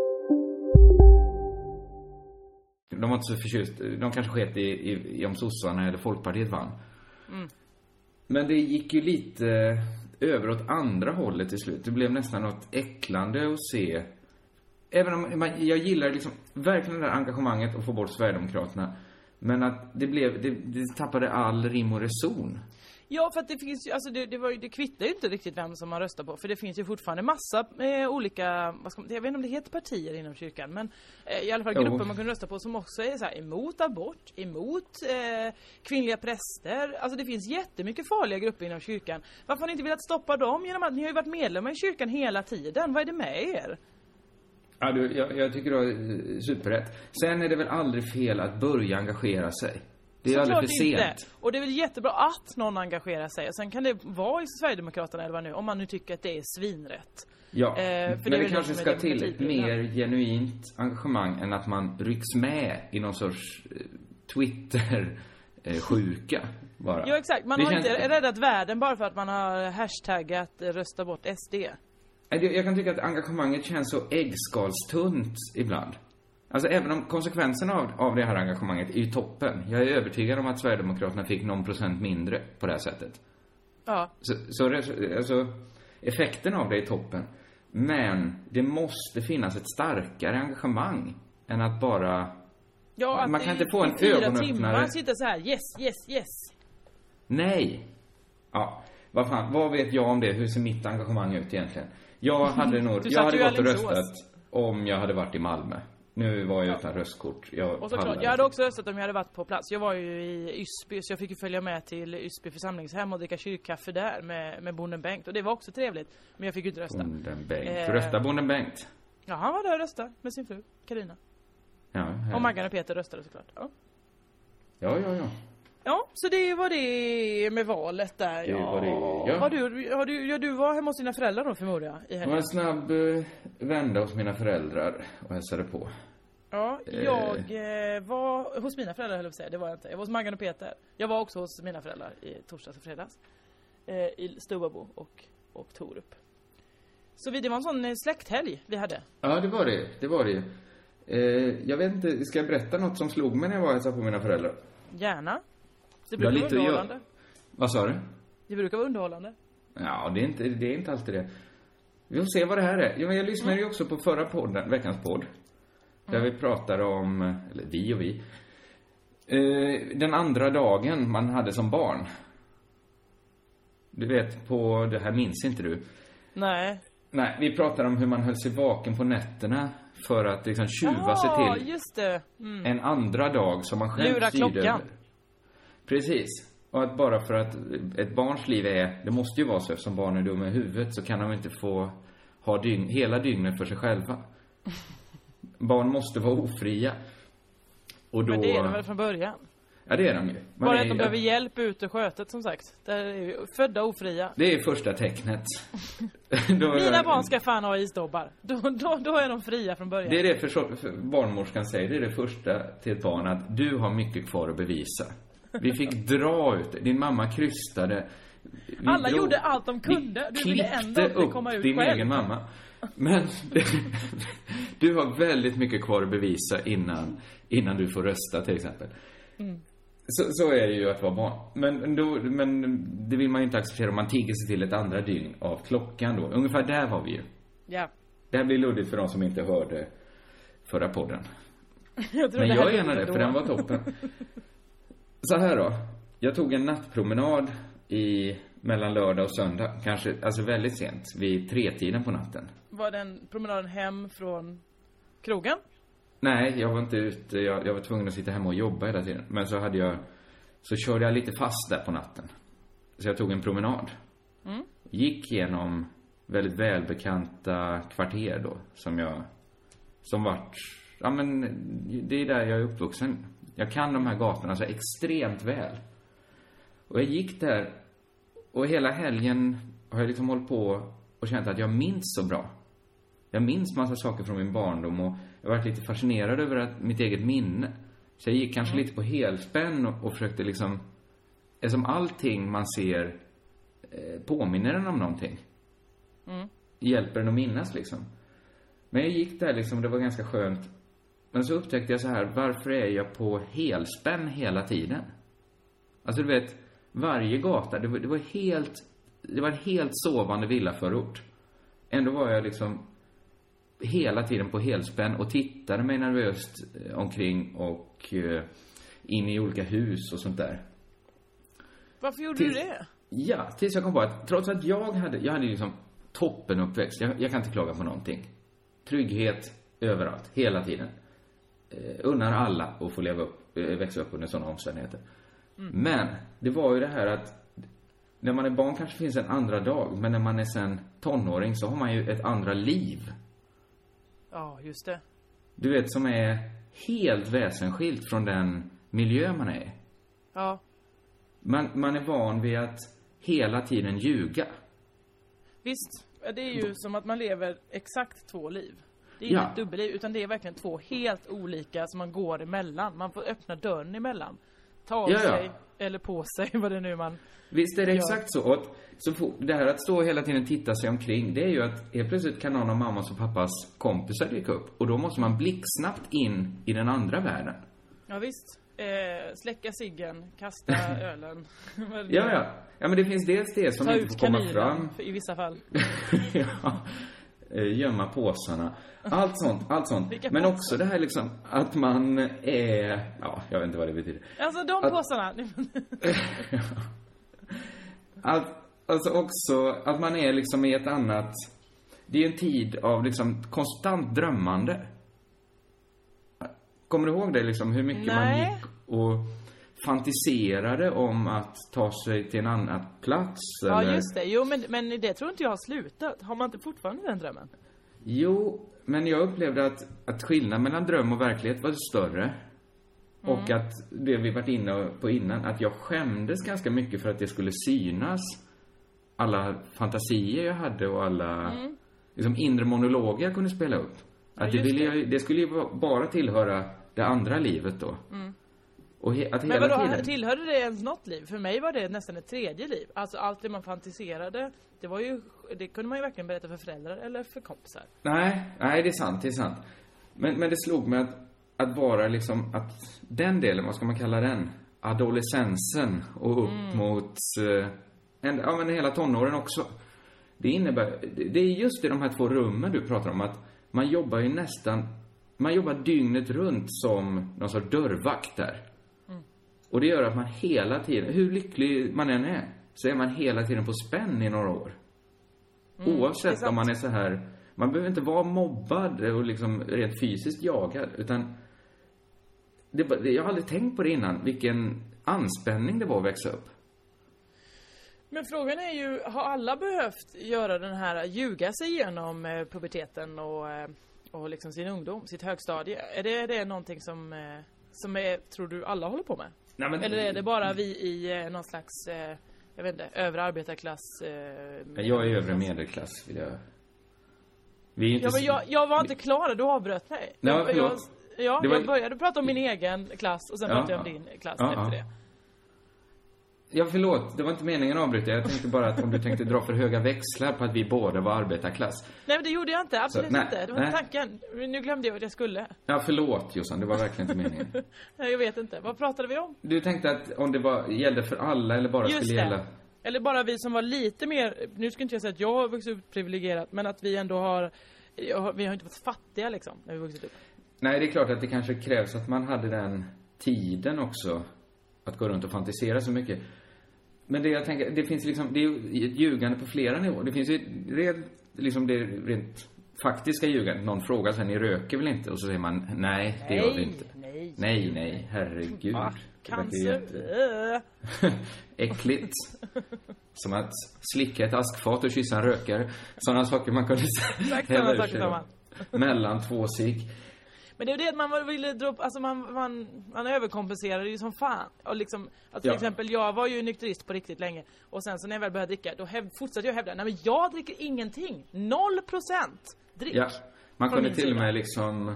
De var inte så förtjust. De kanske sket i, i, i om sossarna eller Folkpartiet vann. Mm. Men det gick ju lite över åt andra hållet till slut. Det blev nästan något äcklande att se. Även om man, jag gillar liksom verkligen det där engagemanget att få bort Sverigedemokraterna. Men att det blev, det, det tappade all rim och reson. Ja, för att det finns ju, alltså det, det, var, ju- det kvittar ju inte riktigt vem som man röstar på. För det finns ju fortfarande massa eh, olika, vad ska man, jag vet inte om det heter partier inom kyrkan, men eh, i alla fall Jo. grupper man kan rösta på som också är så här emot abort, emot eh, kvinnliga präster. Alltså det finns jättemycket farliga grupper inom kyrkan. Varför har ni inte velat stoppa dem genom att ni har ju varit medlemmar i kyrkan hela tiden? Vad är det med er? Ja, du, jag, jag tycker du har superrätt. Sen är det väl aldrig fel att börja engagera sig. Det är Såklart aldrig för inte. sent. Och det är väl jättebra att någon engagerar sig. Och sen kan det vara i Sverigedemokraterna eller vad nu, om man nu tycker att det är svinrätt. Ja, Eh, men det det kanske ska till ett mer genuint engagemang än att man rycks med i någon sorts eh, Twitter-sjuka bara. Ja exakt, man Det har inte räddat världen bara för att man har hashtaggat eh, rösta bort SD. Jag kan tycka att engagemanget känns så äggskalstunt ibland. Alltså även om konsekvenserna av, av det här engagemanget är ju toppen. Jag är övertygad om att Sverigedemokraterna fick någon procent mindre på det här sättet. Ja. Så, så alltså, effekten av det är toppen. Men det måste finnas ett starkare engagemang än att bara... Ja, att Man kan inte få en i fyra ögonöppnare. timmar sitta så här yes, yes, yes. Nej! Ja, vad fan, vad vet jag om det? Hur ser mitt engagemang ut egentligen? Jag hade nog, jag hade gått och röstat om jag hade varit i Malmö. Nu var jag utan röstkort. Jag Och såklart, jag hade också röstat om jag hade varit på plats. Jag var ju i Ysby, så jag fick ju följa med till Ysby församlingshem och dricka kyrkkaffe där med, med bonden Bengt. Och det var också trevligt. Men jag fick ju inte rösta. Bonden Bengt. Eh, Rösta bonden Bengt. Ja, han var där och röstade med sin fru, Karina. Ja. Och Maggan och Peter röstade såklart. Ja. ja, ja, ja. Ja, så det var det med valet där. Det ja. var det, ja. Har du, har du, ja, du var hemma hos dina föräldrar då förmodar jag? I Det var helgen. en snabb eh, vända hos mina föräldrar och hälsade på. Ja, Eh. jag eh, var hos mina föräldrar höll jag på att säga, det var jag inte. Jag var hos Maggan och Peter. Jag var också hos mina föräldrar i torsdags och fredags. Eh, I Stubabo och, och Torup. Så vi, det var en sån eh, släkthelg vi hade. Ja, det var det. Det var det. Eh, jag vet inte, ska jag berätta något som slog mig när jag var och hälsade på mina föräldrar? Gärna. Det Jag brukar vara underhållande. Vad sa du? Det brukar vara underhållande. Ja, det är inte, det är inte alltid det. Vi får se vad det här är. Ja, men jag lyssnade ju också på förra podden, veckans podd. Där vi pratade om, eller vi och vi. Eh, den andra dagen man hade som barn. Du vet, på, det här minns inte du. Nej. Nej, vi pratade om hur man höll sig vaken på nätterna för att liksom tjuva sig Ja, till just det. Mm. en andra dag som man själv Lura styrde klockan. över. Precis. Och att bara för att ett barns liv är, det måste ju vara så eftersom barn är dumma i huvudet så kan de inte få ha dygn, hela dygnet för sig själva. Barn måste vara ofria. Och då... Men det är de väl från början? Ja, det är de ju. Man Bara är, att de behöver hjälp ut ur skötet som sagt. Där är vi födda ofria. Det är första tecknet. Då- Mina barn ska fan ha isdobbar. Då, då, då är de fria från början. Det är det för, för barnmorskan säger, det är det första till ett barn att du har mycket kvar att bevisa. Vi fick dra ut det. Din mamma krystade. Vi Alla drog- gjorde allt de kunde. Du ville ändå inte komma ut din själv. egen mamma. Men du har väldigt mycket kvar att bevisa innan, innan du får rösta till exempel. Mm. Så, så är det ju att vara barn. Men, då, men det vill man ju inte acceptera om man tigger sig till ett andra dygn av klockan då. Ungefär där var vi ju. Ja. Det här blir luddigt för de som inte hörde förra podden. Jag Men jag gärna det, då. för den var toppen. Så här då. Jag tog en nattpromenad i, mellan lördag och söndag. Kanske, alltså väldigt sent. Vid tretiden på natten. Var den promenaden hem från krogen? Nej, jag var inte ute. Jag, jag var tvungen att sitta hemma och jobba hela tiden. Men så hade jag, så körde jag lite fast där på natten. Så jag tog en promenad. Mm. Gick genom väldigt välbekanta kvarter då, som jag, som vart, ja men, det är där jag är uppvuxen. Jag kan de här gatorna så extremt väl. Och jag gick där, och hela helgen har jag liksom hållit på och känt att jag minns så bra. Jag minns massa saker från min barndom och jag har varit lite fascinerad över att, mitt eget minne. Så jag gick kanske lite på helspänn och, och försökte liksom, eftersom allting man ser eh, påminner en om någonting. Mm. Hjälper en att minnas liksom. Men jag gick där liksom det var ganska skönt. Men så upptäckte jag så här, varför är jag på helspänn hela tiden? Alltså du vet, varje gata, det var, det var helt det var en helt sovande villaförort. Ändå var jag liksom hela tiden på helspänn och tittade mig nervöst eh, omkring och eh, in i olika hus och sånt där. Varför gjorde Tills- du det? Ja, tills jag kom på att trots att jag hade, jag hade liksom toppen uppväxt. Jag, jag kan inte klaga på någonting. Trygghet överallt, hela tiden. Eh, unnar alla att få leva upp, eh, växa upp under sådana omständigheter. Men, det var ju det här att när man är barn kanske finns en andra dag, men när man är sen tonåring så har man ju ett andra liv. Ja, just det. Du vet, som är helt väsensskilt från den miljö man är i. Ja. Man, man är van vid att hela tiden ljuga. Visst, det är ju som att man lever exakt två liv. Det är Ja. inget dubbelliv, utan det är verkligen två helt olika som man går emellan. Man får öppna dörren emellan. Ta av Ja, ja. sig, eller på sig, vad det nu man... Visst är det Ja. exakt så. Och att, så det här att stå och hela tiden titta sig omkring, det är ju att helt plötsligt kan någon av mammas och pappas kompisar dyka upp. Och då måste man blixtsnabbt in i den andra världen. Ja, visst. Eh, släcka ciggen, kasta ölen. Ja, ja. Ja, men det finns dels det som Ta inte ut får komma fram. för- i vissa fall. ja. Eh, Gömma påsarna. Allt sånt, allt sånt. Vilka Men påsar? också det här liksom att man är, ja, jag vet inte vad det betyder. Alltså de Att- påsarna. Att, alltså också att man är liksom i ett annat... Det är en tid av liksom konstant drömmande. Kommer du ihåg det liksom? Hur mycket man Nej. gick och fantiserade om att ta sig till en annan plats? ja, eller? just det. Jo, men, men det tror inte jag har slutat. Har man inte fortfarande den drömmen? Jo, men jag upplevde att, att skillnaden mellan dröm och verklighet var större. Och Mm. att det vi varit inne på innan, att jag skämdes ganska mycket för att det skulle synas. Alla fantasier jag hade och alla Mm. liksom, inre monologer jag kunde spela upp. Ja, Att det, ville jag, det skulle ju bara tillhöra det andra livet då. Mm. Och he, att Men vadå, tiden... tillhörde det ens något liv? För mig var det nästan ett tredje liv. Alltså allt det man fantiserade, det var ju, det kunde man ju verkligen berätta för föräldrar eller för kompisar. Nej, nej det är sant, det är sant. Men, men det slog mig att, att vara liksom, att den delen, vad ska man kalla den? Adolescensen och upp Mm. mot, eh, en, ja men hela tonåren också. Det innebär, det- det är just i de här två rummen du pratar om att man jobbar ju nästan, man jobbar dygnet runt som någon sorts dörrvakt där. Och det gör att man hela tiden, hur lycklig man än är, så är man hela tiden på spänn i några år. Mm, Oavsett sant. om man är så här, man behöver inte vara mobbad och liksom rent fysiskt jagad, utan det, jag har aldrig tänkt på det innan, vilken anspänning det var att växa upp. Men frågan är ju, har alla behövt göra den här, ljuga sig igenom eh, puberteten och, eh, och liksom sin ungdom, sitt högstadie? Är det, är det någonting som, eh, som är, tror du alla håller på med? Nej, men- Eller är det bara vi i eh, någon slags, eh, jag vet inte, övre arbetarklass? Eh, Jag är övre medelklass, vill jag... Vi är inte... Ja men jag, jag var inte klar, du avbröt mig. Nej, jag, jag, ja, var- jag började prata om min egen klass och sen Ja, pratade jag om din klass Ja, efter det. Ja, förlåt. Det var inte meningen att avbryta. Jag tänkte bara att om du tänkte dra för höga växlar på att vi båda var arbetarklass. Nej men det gjorde jag inte, absolut Så, nej, inte. Det var nej. inte tanken. Nu glömde jag vad jag skulle. Ja, förlåt Jossan. Det var verkligen inte meningen. Nej, jag vet inte. Vad pratade vi om? Du tänkte att om det var, gällde för alla eller bara Just skulle det. gälla... Eller bara vi som var lite mer, nu ska inte jag säga att jag har vuxit upp privilegierat, men att vi ändå har, vi har inte varit fattiga liksom, när vi vuxit upp. Nej, det är klart att det kanske krävs att man hade den tiden också. Att gå runt och fantisera så mycket. Men det jag tänker, det finns liksom, det är ju ett ljugande på flera nivåer. Det finns ju rent, liksom det rent faktiska ljugandet. Någon frågar sen, ni röker väl inte? Och så säger man, nej, det gör vi inte. Nej, Nej, nej, herregud. Ju Cancer? Äckligt. Som att slicka ett askfat och kyssa en rökare. Sådana saker man kunde hälla ur sig. Mellan två cigg. Men det är det att man ville dra upp, alltså man, man, man överkompenserade ju som fan. Och liksom, att till Ja. exempel jag var ju nykterist på riktigt länge. Och sen så när jag väl började dricka, då häv, fortsatte jag hävda, nej men jag dricker ingenting. Noll procent drick. Ja, man kunde till och med liksom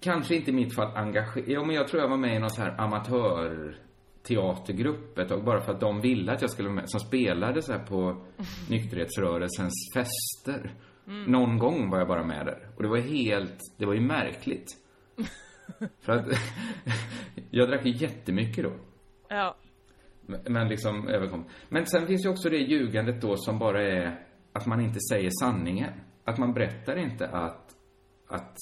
Kanske inte i mitt fall engagera... Ja, men jag tror jag var med i någon så här amatörteatergrupp ett tag, bara för att de ville att jag skulle vara med, som spelade så här på nykterhetsrörelsens fester. Mm. Någon gång var jag bara med där. Och det var helt, det var ju märkligt. för att jag drack ju jättemycket då. Ja. Men- liksom överkom. Men sen finns ju också det ljugandet då som bara är att man inte säger sanningen. Att man berättar inte att, att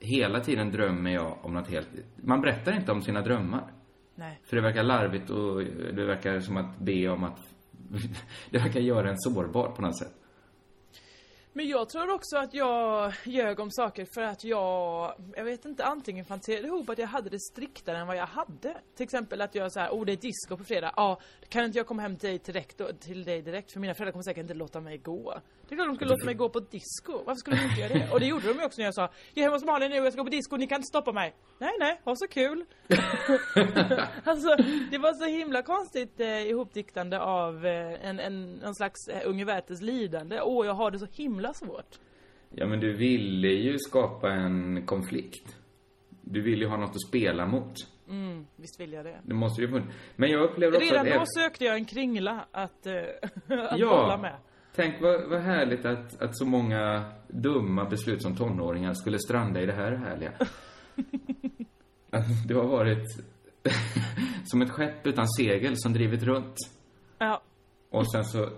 hela tiden drömmer jag om något helt... Man berättar inte om sina drömmar. Nej. För det verkar larvigt och det verkar som att be om att... Det verkar göra en sårbar på något sätt. Men jag tror också att jag ljög om saker för att jag, jag vet inte, antingen fantiserade ihop att jag hade det striktare än vad jag hade. Till exempel att jag så här, oh det är disco på fredag, ja, kan inte jag komma hem till dig direkt, till dig direkt för mina föräldrar kommer säkert inte låta mig gå. Det är klart de skulle låta mig gå på disco, varför skulle de inte göra det? Och det gjorde de ju också när jag sa, jag är hemma hos Malin nu, jag ska gå på disco, ni kan inte stoppa mig. Nej nej, ha så kul. alltså, det var så himla konstigt eh, ihopdiktande av eh, en, en, någon slags eh, Unge Werthers lidande. Åh, jag har det så himla svårt. Ja, men du ville ju skapa en konflikt. Du ville ju ha något att spela mot. Mm, visst vill jag det. Det måste ju. Men jag upplever också Redan att... då sökte jag en kringla att, eh, att Ja. bolla med. Tänk vad, vad härligt att, att så många dumma beslut som tonåringar skulle stranda i det här härliga. Att du har varit som ett skepp utan segel som drivit runt. Ja. Och sen så,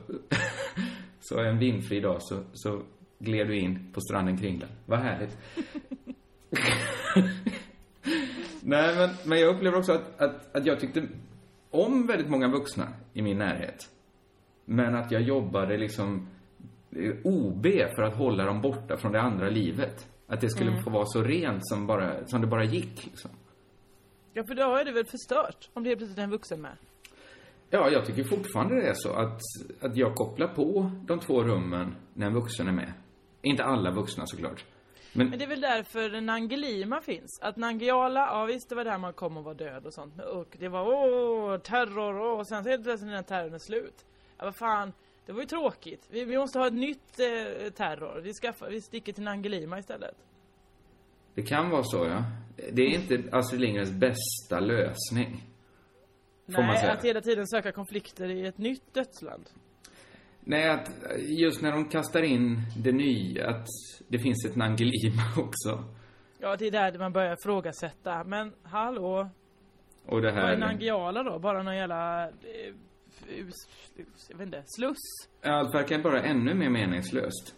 så en vindfri dag så, så gled du in på stranden kring den. Vad härligt. Nej, men, men jag upplever också att, att, att jag tyckte om väldigt många vuxna i min närhet. Men att jag jobbade liksom eh, OB för att hålla dem borta från det andra livet. Att det skulle Mm. få vara så rent som, bara, som det bara gick. Liksom. Ja, för då är det väl förstört om det är plötsligt en vuxen med. Ja, jag tycker fortfarande det är så att, att jag kopplar på de två rummen när en vuxen är med. Inte alla vuxna såklart. Men, Men det är väl därför Nangilima finns. Att Nangiala, ja visst det var där man kom och var död och sånt. Och det var åh, terror, åh, och sen så helt plötsligt när terrorn är slut. Ja vad fan, det var ju tråkigt. Vi, vi måste ha ett nytt eh, terror. Vi, skaffar, vi sticker till Nangilima istället. det kan vara så, ja. Det är inte Astrid Lindgrens bästa lösning. Får Nej, att hela tiden söka konflikter i ett nytt dödsland. Nej, att just när de kastar in det nya, att det finns ett Nangilima också. Ja, det är där man börjar ifrågasätta. Men hallå, Och det vad är här... Nangiala då? Bara någon jävla... Jag vet inte, sluss? Allt verkar bara ännu mer meningslöst.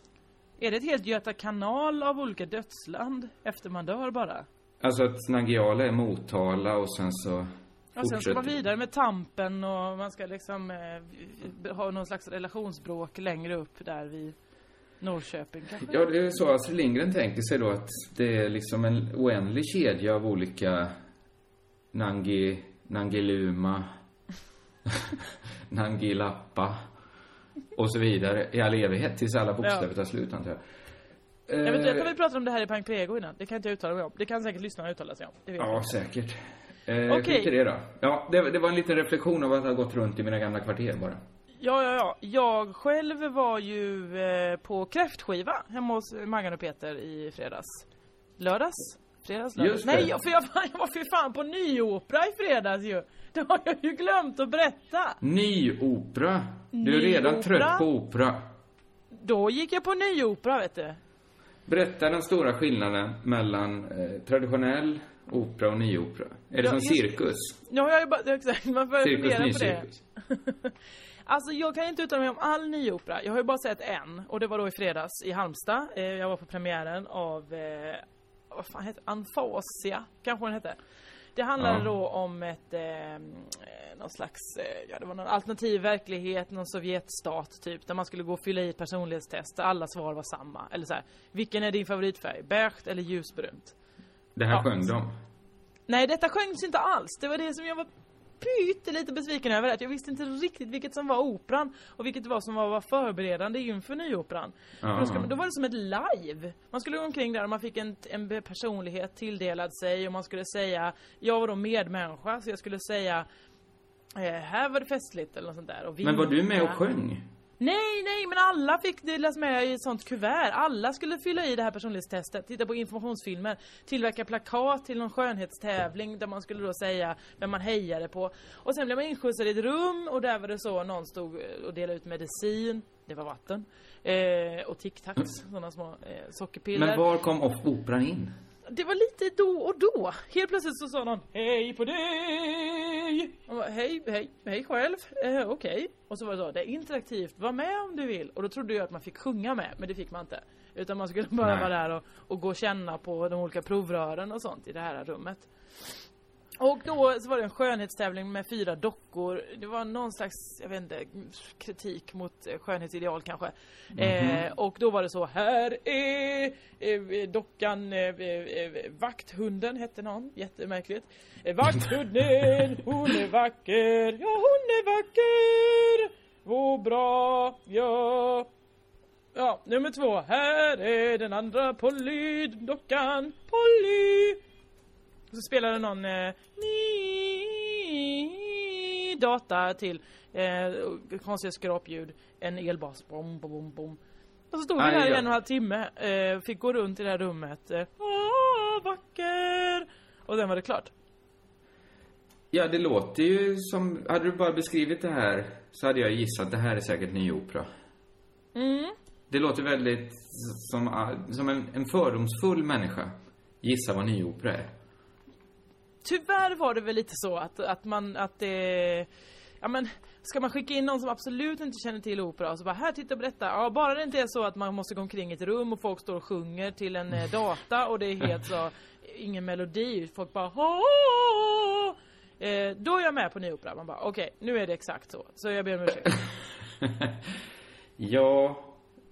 Är det ett helt Göta kanal av olika dödsland efter man dör bara? Alltså att Nangiala är Motala och sen så Ja, sen ska man vidare med tampen och man ska liksom eh, ha någon slags relationsbråk längre upp där vid Norrköping kanske? Ja, det är så Astrid Lindgren tänker sig då att det är liksom en oändlig kedja av olika Nangi, Nangiluma, Nangilappa och så vidare i all evighet tills alla bokstäver Ja. tar slut antar jag. Eventuellt har Eh, vi pratat om det här i Pang Prego innan. Det kan inte jag uttala mig om. Det kan säkert lyssnarna uttala sig om. Det vet Ja, jag. säkert. Eh, Okej. I det då. Ja, det, det var en liten reflektion av att ha gått runt i mina gamla kvarter bara. Ja, ja, ja. Jag själv var ju eh, på kräftskiva hemma hos Maggan och Peter i fredags. Lördags? Fredags? Just det. Nej, jag- för jag, jag var för fan på nyopera i fredags ju. Det har jag ju glömt att berätta. Ny opera. Du är redan Nyopera? trött på opera. Då gick jag på nyopera, vet du. Berätta den stora skillnaden mellan eh, traditionell opera och nyopera. Är det Ja, som just- cirkus? Ja, jag har ju bara, exakt, man börjar Cirkus, fundera på det. nycirkus. Alltså jag kan inte uttala mig om all nyopera. Jag har ju bara sett en och det var då i fredags i Halmstad. Eh, jag var på premiären av, eh, vad fan heter det? Anfosia, kanske den hette. Det handlade Ja. då om ett, eh, någon slags, eh, ja det var någon alternativ verklighet, någon Sovjetstat typ, där man skulle gå och fylla i ett personlighetstest där alla svar var samma. Eller så här, vilken är din favoritfärg? Beige eller ljusbrunt? Det här Ja. sjöng de. Nej, detta sjöngs inte alls. Det var det som jag var pyttelite besviken över. Att jag visste inte riktigt vilket som var operan och vilket var som var, var förberedande inför nyoperan. Ja. För Då, ska, då var det som ett live. Man skulle gå omkring där och man fick en, en personlighet tilldelad sig och man skulle säga, jag var då medmänniska så jag skulle säga eh, här var det festligt eller något sånt där. Och Men var du med och sjöng? Nej, nej, men alla fick delas med i ett sånt kuvert. Alla skulle fylla i det här personlighetstestet, titta på informationsfilmer, tillverka plakat till någon skönhetstävling där man skulle då säga vem man hejade på. Och sen blev man inskjutsad i ett rum och där var det så någon stod eh, och delade ut medicin, det var vatten, eh, och tic-tacs, sådana små eh, sockerpiller. Men var kom off operan in? Det var lite då och då. Helt plötsligt så sa någon Hej på dig! hej! Man bara, hej, hej, hej själv. Eh, Okej. Och så var det så, det är interaktivt, var med om du vill. Och då trodde jag att man fick sjunga med, men det fick man inte. Utan man skulle bara Nej. vara där och, och gå och känna på de olika provrören och sånt i det här rummet. Och då så var det en skönhetstävling med fyra dockor. Det var någon slags, jag vet inte, kritik mot eh, skönhetsideal kanske. Eh, och då var det så, här är eh, dockan, eh, eh, vakthunden hette någon, jättemärkligt. Eh, vakthunden, hon är vacker, ja hon är vacker. Och bra, ja. Ja, nummer två, här är den andra Polly, dockan, Polly. Och så spelade någon eh, data till eh, konstiga skrapljud, en elbas, bom, bom, bom, bom. Och så stod vi där i en och en halv timme, eh, fick gå runt i det här rummet. Eh, Åh, vacker! Och sen var det klart. Ja, det låter ju som... Hade du bara beskrivit det här så hade jag gissat det här är säkert ny opera. Mm. Det låter väldigt som, som en, en fördomsfull människa gissar vad ny opera är. Tyvärr var det väl lite så att, att man, att det... Ja men, ska man skicka in någon som absolut inte känner till opera och så bara här, titta på detta. Ja, bara det inte är så att man måste gå omkring i ett rum och folk står och sjunger till en eh, data och det är helt så, ingen melodi. Folk bara Hå! eh, Då är jag med på ny opera. Man bara okej, nu är det exakt så. Så jag ber om ursäkt. Ja,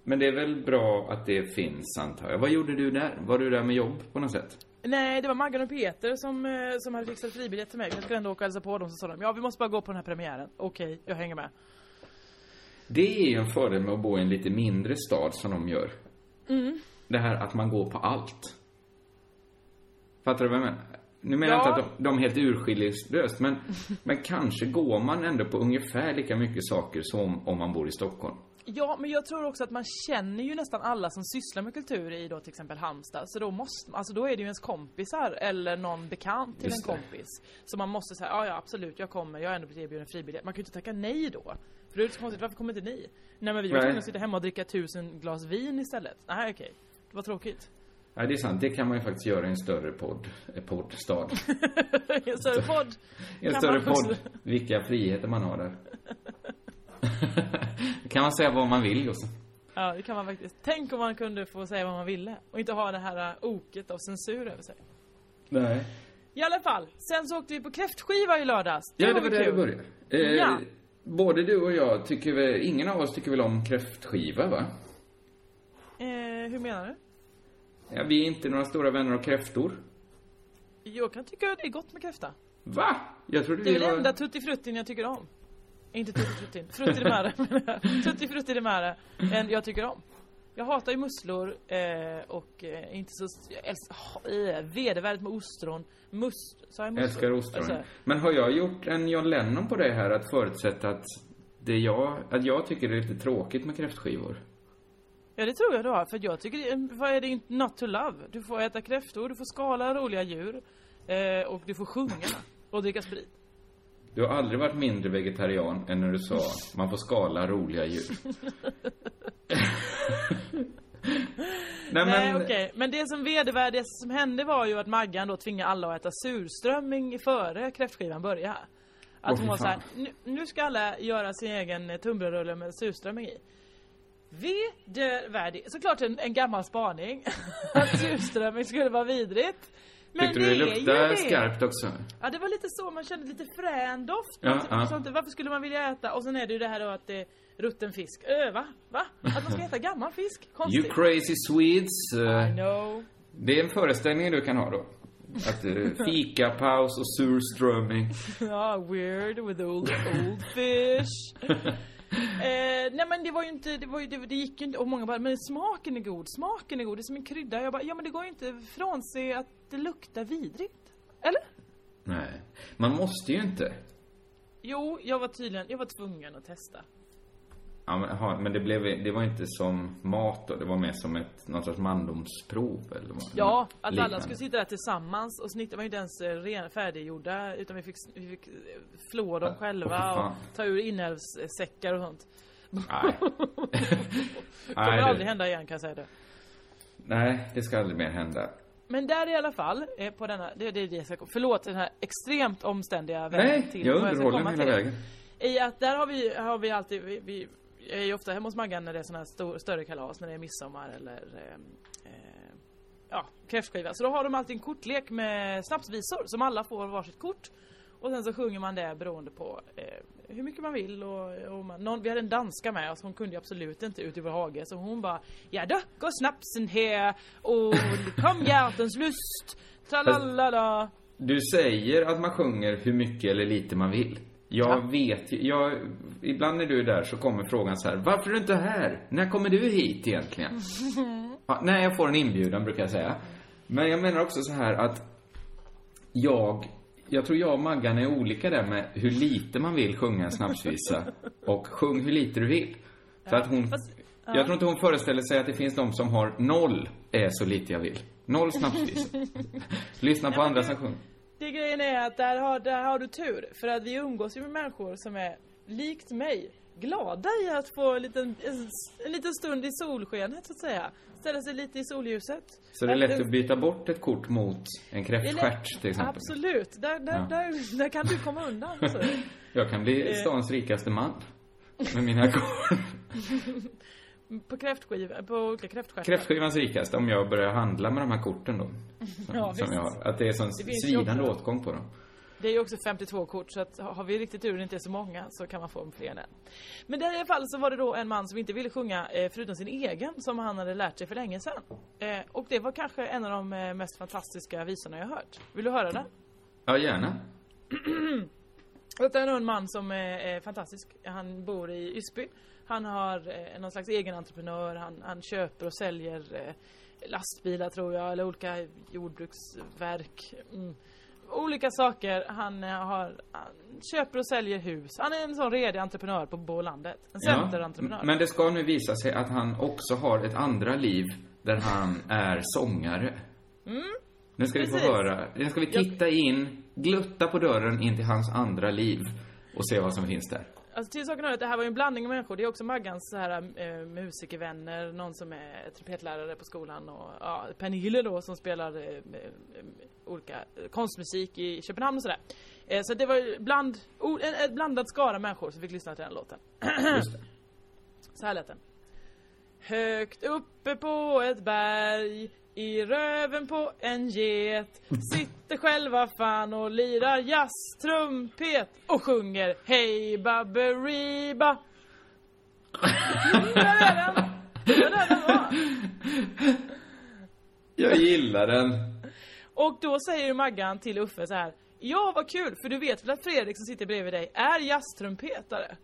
men det är väl bra att det finns antar jag. Vad gjorde du där? Var du där med jobb på något sätt? Nej, det var Maggan och Peter som, eh, som hade fixat fribiljett till mig. Jag skulle ändå åka och hälsa på dem. Så sa de, ja vi måste bara gå på den här premiären. Okej, jag hänger med. Det är ju en fördel med att bo i en lite mindre stad som de gör. Mm. Det här att man går på allt. Fattar du vad jag menar? Nu menar jag Ja. inte att de, de är helt urskillningslöst, men, men kanske går man ändå på ungefär lika mycket saker som om man bor i Stockholm. Ja, men jag tror också att man känner ju nästan alla som sysslar med kultur i då till exempel Halmstad. Så då måste, alltså då är det ju ens kompisar eller någon bekant till Just en det. kompis. Så man måste säga, ja ja absolut, jag kommer, jag har ändå blivit erbjuden fribiljett. Man kan ju inte tacka nej då. För det är så konstigt, varför kommer inte ni? Nej men vi var tvungna att sitta hemma och dricka tusen glas vin istället. Nej okej, det var tråkigt. Ja, det är sant. Det kan man ju faktiskt göra i en större podd, eh, poddstad. I en större podd. I en större podd. Vilka friheter man har där. kan man säga vad man vill, Josef. Ja, det kan man faktiskt. Tänk om man kunde få säga vad man ville. Och inte ha det här äh, oket av censur över sig. Nej. I alla fall, sen så åkte vi på kräftskiva i lördags. Ja, det var där det kul. började. Eh, Ja. Både du och jag tycker väl, ingen av oss tycker väl om kräftskiva, va? Eh, hur menar du? Ja, vi är inte några stora vänner av kräftor. Jag kan tycka att det är gott med kräfta. Va? Jag trodde Det är vi var... enda tuttifruttin jag tycker om. Inte tuttifruttin, frutti di mare menar jag. Tuttifrutti di mare. En jag tycker om. Jag hatar ju musslor eh, och eh, inte så... Jag älskar... Oh, vedervärdigt med ostron. Must... Sa jag musslor? Älskar ostron. Alltså, Men har jag gjort en John Lennon på det här att förutsätta att det jag, att jag tycker det är lite tråkigt med kräftskivor? Ja det tror jag du har, för jag tycker, det- vad är det inte not to love? Du får äta kräftor, du får skala roliga djur eh, och du får sjunga och dricka sprit. Du har aldrig varit mindre vegetarian än när du sa man får skala roliga djur. Nej, Nej men- okej, men det som vedervärdigaste som hände var ju att Maggan då tvingade alla att äta surströmming före kräftskivan började. Att Åh, hon var såhär, fan. nu, nu ska alla göra sin egen eh, tunnbrödsrulle med surströmming i. Vedervärdig, såklart en, en gammal spaning. att surströmming skulle vara vidrigt. Men Tyckte du det luktade skarpt också? Ja det var lite så, man kände lite frän doft. Ja, Man ja. inte, varför skulle man vilja äta? Och sen är det ju det här då att det är rutten fisk. Öh, va? Va? Att man ska äta gammal fisk? Konstigt. You crazy Swedes. eh, I know. Det är en föreställning du kan ha då. Att uh, fika, paus och surströmming. Ja, weird with old, old fish. eh, nej men det var ju inte, det, var ju, det, det gick ju inte, och många bara, men smaken är god, smaken är god, det är som en krydda. Jag bara, ja men det går ju inte frånse att det luktar vidrigt. Eller? Nej. Man måste ju inte. Jo, jag var tydligen, jag var tvungen att testa. Ja, men, aha, men det, blev, det var inte som mat då. Det var mer som ett, någon sorts mandomsprov eller vad? Ja, att alla skulle sitta där tillsammans och snitta var ju inte ens eh, ren, färdiggjorda utan vi fick, vi fick eh, flå dem själva fan. och ta ur inälvssäckar och sånt. Nej. Kommer Nej, det- aldrig hända igen kan jag säga det. Nej, det ska aldrig mer hända. Men där i alla fall, eh, på denna, det, det, det, förlåt den här extremt omständiga vägen Nej, till jag vad ska underhåller hela vägen. I att där har vi, har vi alltid, vi, vi jag är ju ofta hemma hos Maggan när det är såna här stor, större kalas, när det är midsommar eller eh, eh, ja, kräftskiva. Så då har de alltid en kortlek med snapsvisor som alla får varsitt kort. Och sen så sjunger man det beroende på eh, hur mycket man vill och, och man, någon, vi hade en danska med oss, hon kunde ju absolut inte ut i vår hage så hon bara Ja då, går snapsen här och kom hjärtens lust, tralalala. Du säger att man sjunger hur mycket eller lite man vill. Jag Ja. vet ju, jag, ibland när du är där så kommer frågan så här, varför är du inte här? När kommer du hit egentligen? Ja, när jag får en inbjudan brukar jag säga. Men jag menar också så här att jag, jag tror jag och Maggan är olika där med hur lite man vill sjunga en snapsvisa och sjung hur lite du vill. För att hon, ja. jag tror inte hon föreställer sig att det finns de som har noll är så lite jag vill. Noll snapsvisor. Lyssna på andra som sjunger. Det grejen är att där har, där har du tur. För att vi umgås ju med människor som är, likt mig, glada i att få en liten, en, en liten stund i solskenet så att säga. Ställa sig lite i solljuset. Så det är lätt att byta bort ett kort mot en kräftstjärt till exempel. Absolut. Där, där, Ja. där, där kan du komma undan. Så. Jag kan bli Eh. stans rikaste man. Med mina kort. På kräftskiva, på olika kräftstjärtar. Kräftskivans rikaste om jag börjar handla med de här korten då. Som, Ja, som jag har. Att det är sån Det svidande också- åtgång på dem. Det är ju också 52 kort så att har vi riktigt tur och inte är så många så kan man få fler än en. Men där i alla fall så var det då en man som inte ville sjunga eh, förutom sin egen som han hade lärt sig för länge sedan. Eh, och det var kanske en av de eh, mest fantastiska visorna jag hört. Vill du höra den? Ja, gärna. Detta är nog en man som är fantastisk. Han bor i Ysby. Han har eh, någon slags egen entreprenör. Han, han köper och säljer eh, lastbilar tror jag, eller olika jordbruksverk. Mm. Olika saker. Han, eh, har, han köper och säljer hus. Han är en sån redig entreprenör på, på landet. En centerentreprenör. Men det ska nu visa sig att han också har ett andra liv där han är sångare. Mm. Nu ska vi Precis. få höra. Nu ska vi titta in, glutta på dörren in till hans andra liv och se vad som finns där. Alltså till saken hör att det här var ju en blandning av människor. Det är också Maggans så här, eh, musikervänner, någon som är trumpetlärare på skolan och ja, Pernille då som spelar eh, eh, olika eh, konstmusik i Köpenhamn och sådär. Eh, så det var ju bland, o, en, en blandad skara människor som fick lyssna till den låten. Just det. Så här lät den. Högt uppe på ett berg i röven på en get Sitter själva fan och lirar jazz, trumpet och sjunger Hej Baberiba Där är den! Jag gillar den. Och då säger Maggan till Uffe så här Ja vad kul, för du vet väl att Fredrik som sitter bredvid dig är jazztrumpetare?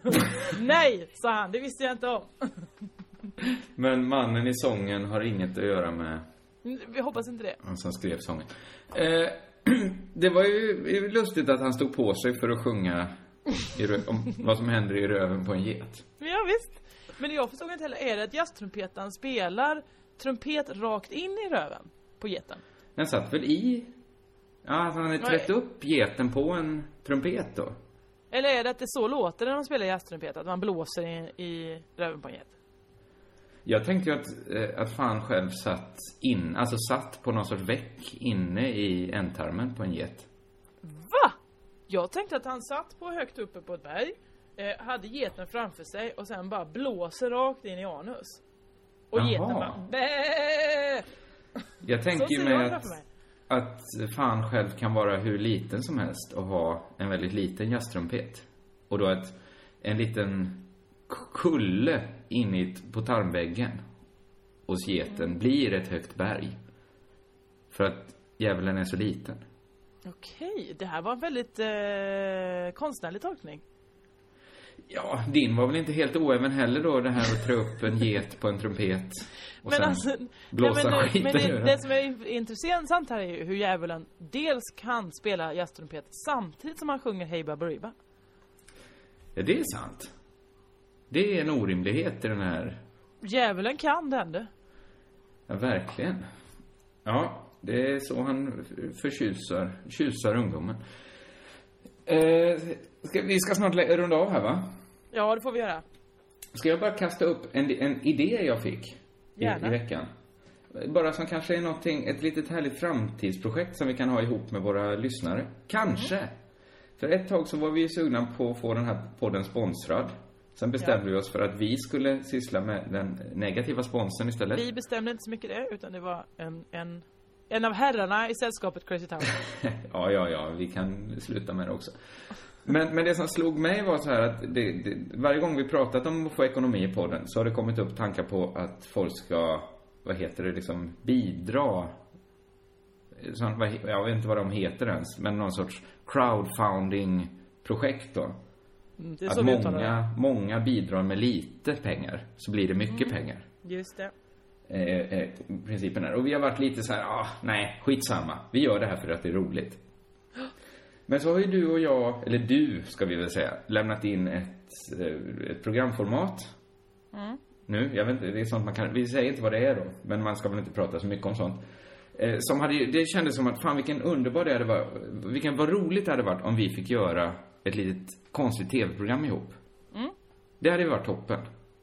Nej, sa han, det visste jag inte om. Men mannen i sången har inget att göra med Vi hoppas inte det. han som skrev sången. Eh, det var ju lustigt att han stod på sig för att sjunga i rö- om vad som händer i röven på en get. Ja, visst. Men jag förstod inte heller, är det att jazztrumpetaren spelar trumpet rakt in i röven på geten? Den satt väl i... Ja, alltså han hade trätt upp geten på en trumpet då. Eller är det att det så låter när de spelar jazztrumpet, att man blåser i, i röven på en get? Jag tänkte ju att, eh, att fan själv satt in, alltså satt på någon sorts väck inne i ändtarmen på en get. Va? Jag tänkte att han satt på högt uppe på ett berg, eh, hade geten framför sig och sen bara blåser rakt in i anus. Och Jaha. geten bara bäh! Jag tänker ju mig jag att, att fan själv kan vara hur liten som helst och ha en väldigt liten jazztrumpet. Och då att en liten kulle in på tarmväggen hos geten blir ett högt berg. För att djävulen är så liten. Okej, det här var en väldigt eh, konstnärlig tolkning. Ja, din var väl inte helt oäven heller då, det här att trä upp en get på en trumpet och sen alltså, blåsa nej, men, skiten men det, det som är intressant här är ju hur djävulen dels kan spela jazztrumpet samtidigt som han sjunger Hey Baberiba. Ja, det är sant. Det är en orimlighet i den här Djävulen kan den du. Ja, verkligen. Ja, det är så han förtjusar, tjusar ungdomen. Eh, ska, vi ska snart runda av här, va? Ja, det får vi göra. Ska jag bara kasta upp en, en idé jag fick i, i veckan? Bara som kanske är någonting, ett litet härligt framtidsprojekt som vi kan ha ihop med våra lyssnare. Kanske. För ett tag så var vi ju sugna på att få den här podden sponsrad. Sen bestämde vi oss för att vi skulle syssla med den negativa sponsorn istället. Vi bestämde inte så mycket det, utan det var en, en, en av herrarna i sällskapet Crazy Town. Ja, ja, ja, vi kan sluta med det också. Men, men det som slog mig var så här att det, det, varje gång vi pratat om att få ekonomi i podden så har det kommit upp tankar på att folk ska, vad heter det, liksom bidra. Jag vet inte vad de heter ens, men någon sorts crowdfunding-projekt då. Mm, det att många, många bidrar med lite pengar, så blir det mycket Mm. pengar. Just det. Eh, eh, principen är. Och vi har varit lite så här, ah, nej, skitsamma. Vi gör det här för att det är roligt. Men så har ju du och jag, eller du ska vi väl säga, lämnat in ett, eh, ett programformat. Mm. Nu, jag vet inte, det är sånt man kan, vi säger inte vad det är då, men man ska väl inte prata så mycket om sånt. Eh, som hade, det kändes som att, fan vilken underbar det hade varit, vilken, vad roligt det hade varit om vi fick göra ett litet konstigt tv-program ihop. Mm. Det hade ju varit toppen.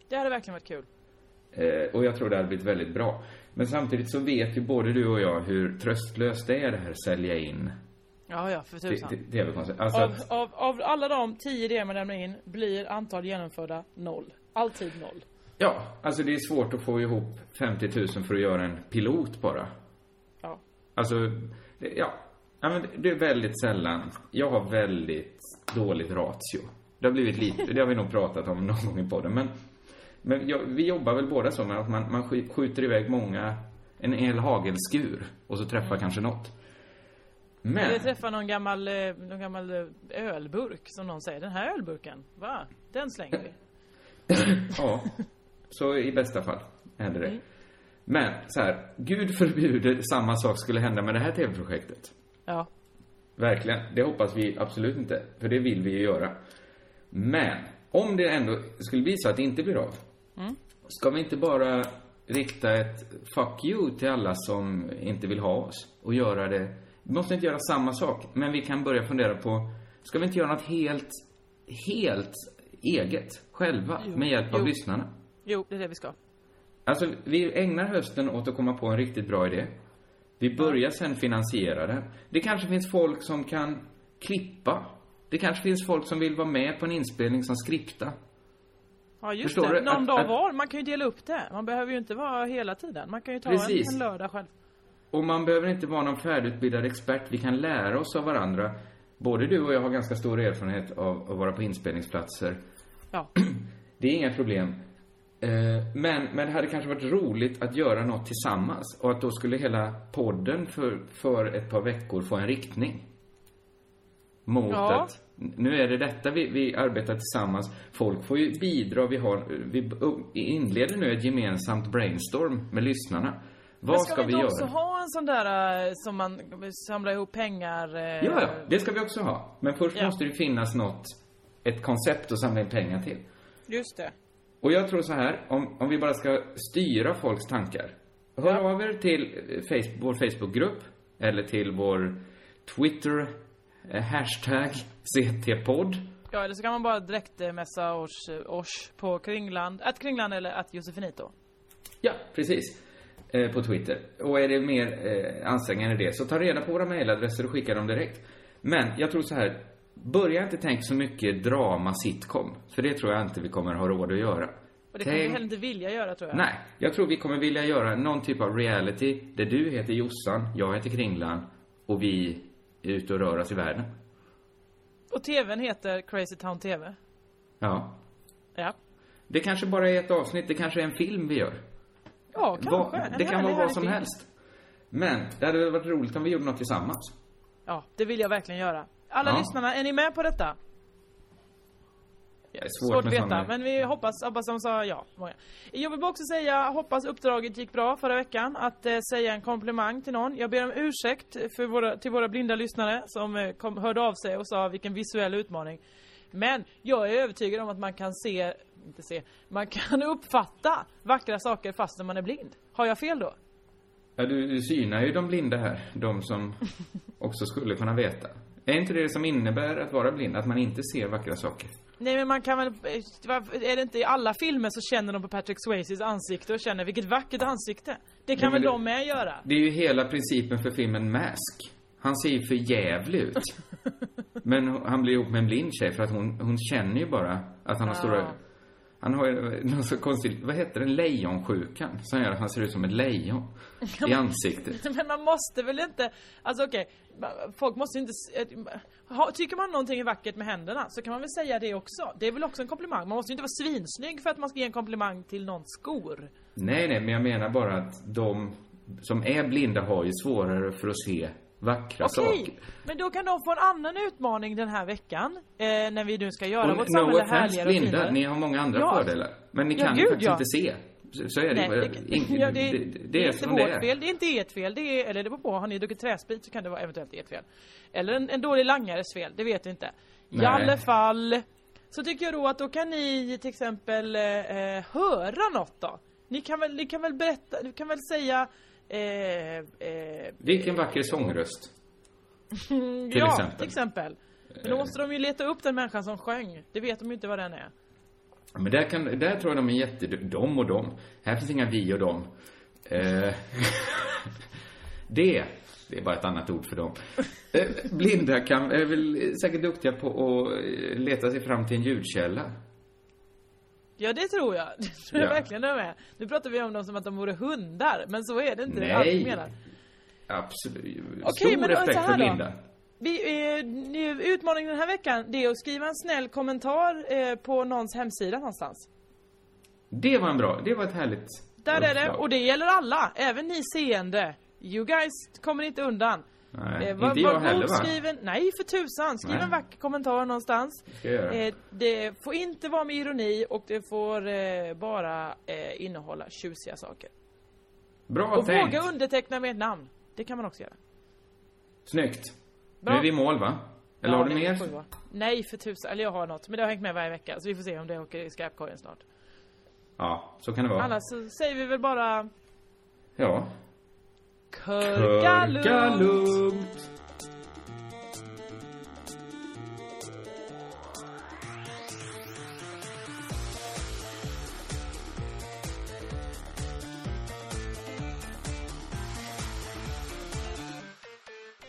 Det hade verkligen varit kul. Eh, och jag tror det hade blivit väldigt bra. Men samtidigt så vet ju både du och jag hur tröstlöst det är det här sälja in Ja, ja, för tusan. tv-koncept. Alltså av, att, av, av alla de tio idéer man lämnar in blir antal genomförda noll. Alltid noll. ja, alltså det är svårt att få ihop 50 000 för att göra en pilot bara. Ja. Alltså, ja. Ja men det- är väldigt sällan. Jag har väldigt dåligt ratio. Det har blivit lite, det har vi nog pratat om någon gång i podden. Men, men jag, vi jobbar väl båda så med att man, man sk- skjuter iväg många, en hel hagelskur och så träffar kanske något. Men, Eller träffa någon gammal, eh, någon gammal eh, ölburk som någon säger. Den här ölburken, va? Den slänger vi. ja. Så i bästa fall händer det. Men så här, Gud förbjuder samma sak skulle hända med det här tv-projektet. Ja. Verkligen. Det hoppas vi absolut inte. För det vill vi ju göra. Men, om det ändå skulle bli så att det inte blir av. Mm. Ska vi inte bara rikta ett fuck you till alla som inte vill ha oss? Och göra det... Vi måste inte göra samma sak. Men vi kan börja fundera på, ska vi inte göra något helt, helt eget? Själva? Jo. Med hjälp av Jo. lyssnarna? Jo, det är det vi ska. Alltså, vi ägnar hösten åt att komma på en riktigt bra idé. Vi börjar sen finansiera den. Det kanske finns folk som kan klippa. Det kanske finns folk som vill vara med på en inspelning som skripta. Ja, just Förstår det. du? Någon Att- dag var. Man kan ju dela upp det. Man behöver ju inte vara hela tiden. Man kan ju ta Precis. en, en lördag själv. Och man behöver inte vara någon färdigutbildad expert. Vi kan lära oss av varandra. Både du och jag har ganska stor erfarenhet av att vara på inspelningsplatser. Ja. Det är inga problem. Eh, Men, men det hade kanske varit roligt att göra något tillsammans. Och att då skulle hela podden för, för ett par veckor få en riktning. Mot Ja. att nu är det detta vi, vi arbetar tillsammans. Folk får ju bidra. Vi, har, vi inleder nu ett gemensamt brainstorm med lyssnarna. Vad ska, ska vi vi göra? också ha en sån där eh, som man samlar ihop pengar? eh, Ja, ja, det ska vi också ha. Men först Ja. måste det finnas något, ett koncept att samla in pengar till. Just det. Och jag tror så här, om, om vi bara ska styra folks tankar. Hör av er till Facebook, vår Facebookgrupp eller till vår Twitter, eh, hashtag CT-podd. Ja, eller så kan man bara direkt eh, messa oss, eh, oss på Kringland, att Kringland eller att Josefinito. Ja, precis. Eh, på Twitter. Och är det mer eh, ansträngande än det, så ta reda på våra mejladresser och skicka dem direkt. Men jag tror så här, börja inte tänka så mycket drama sitcom. För det tror jag inte vi kommer ha råd att göra. Och det kommer vi heller inte vilja göra tror jag. Nej, jag tror vi kommer vilja göra någon typ av reality där du heter Jossan, jag heter Kringlan och vi är ute och rör oss i världen. Och TVn heter Crazy Town TV. Ja. Ja. Det kanske bara är ett avsnitt, det kanske är en film vi gör. Ja, kanske. En det kan vara vad som film. helst. Men det hade varit roligt om vi gjorde något tillsammans. Ja, det vill jag verkligen göra. Alla Ja. lyssnarna, är ni med på detta? Det svårt, Svårt att veta, men vi hoppas, hoppas de sa ja. Många. Jag vill bara också säga, hoppas uppdraget gick bra förra veckan. Att eh, säga en komplimang till någon. Jag ber om ursäkt för våra, till våra blinda lyssnare som eh, kom, hörde av sig och sa vilken visuell utmaning. Men jag är övertygad om att man kan se, inte se, man kan uppfatta vackra saker fast när man är blind. Har jag fel då? Ja, du, du synar ju de blinda här, de som också skulle kunna veta. Är inte det som innebär att vara blind, att man inte ser vackra saker? Nej men man kan väl, varför- är det inte i alla filmer så känner de på Patrick Swayzes ansikte och känner vilket vackert ansikte. Det kan Nej, väl det- de med göra? Det är ju hela principen för filmen Mask. Han ser ju för jävlig ut. Men han blir ihop med en blind tjej för att hon, hon känner ju bara att han har stora... Han har ju något så konstigt, vad heter den, lejonsjukan? Som gör att han ser ut som ett lejon i ansiktet. Men man måste väl inte, alltså okej, ma- folk måste inte, eh, tycker man någonting är vackert med händerna så kan man väl säga det också. Det är väl också en komplimang. Man måste ju inte vara svinsnygg för att man ska ge en komplimang till någons skor. Nej, nej, men jag menar bara att de som är blinda har ju svårare för att se vackra Okej, saker. men då kan de få en annan utmaning den här veckan. Eh, när vi nu ska göra Och vårt no samhälle härligare och finare. ni har många andra Ja. fördelar. Men ni Ja, kan ju faktiskt ja. inte se. Så, så är det. Nej, det, Ing- ja, det, det, det, det är inte vårt är. fel, det är inte ert fel, det är, eller det beror på, har ni druckit träsprit så kan det vara eventuellt ert fel. Eller en, en dålig langares fel, det vet vi inte. I Nej. alla fall, så tycker jag då att då kan ni till exempel eh, eh, höra något då. Ni kan väl, ni kan väl berätta, ni kan väl säga eh, eh, Vilken vacker sångröst. Till ja, exempel. till exempel. Men då måste de ju leta upp den människan som sjöng. Det vet de ju inte vad den är. Men där, kan, där tror jag de är jätte... De och de. Här finns inga vi och dem. Eh, det, det är bara ett annat ord för dem. Eh, blinda kan, är väl säkert duktiga på att eh, leta sig fram till en ljudkälla. Ja, det tror jag. Det tror jag Ja. verkligen de är. Nu pratar vi om dem som att de vore hundar, men så är det inte Nej. menar. Absolut. Okej, Stor men då, så respekt här för blinda. Vi, eh, utmaningen den här veckan, det är att skriva en snäll kommentar eh, på någons hemsida någonstans. Det var en bra, det var ett härligt Där är det, och det gäller alla, även ni seende. You guys kommer inte undan. Nej, Eh, var, inte jag var heller va? skriven, nej för tusan, skriv Nej. en vacker kommentar någonstans. Eh, det får inte vara med ironi och det får eh, bara eh, innehålla tjusiga saker. Bra och tänkt. våga underteckna med ett namn. Det kan man också göra. Snyggt. Bra. Nu är vi i mål va? Eller Ja, har du mer? Nej för tusan, eller jag har något. Men det har hängt med varje vecka så vi får se om det åker i skräpkorgen snart. Ja, så kan det vara. Annars så säger vi väl bara Ja. Körka lugnt! lugnt.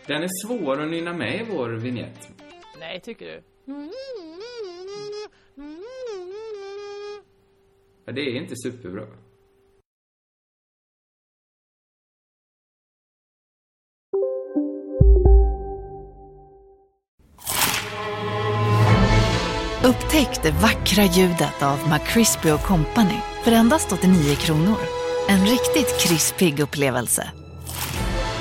Den är svår att nynna med i vår vignett. Nej, tycker du? Ja, det är inte superbra. Upptäck det vackra ljudet av McCrispy Company för endast 89 kronor. En riktigt krispig upplevelse.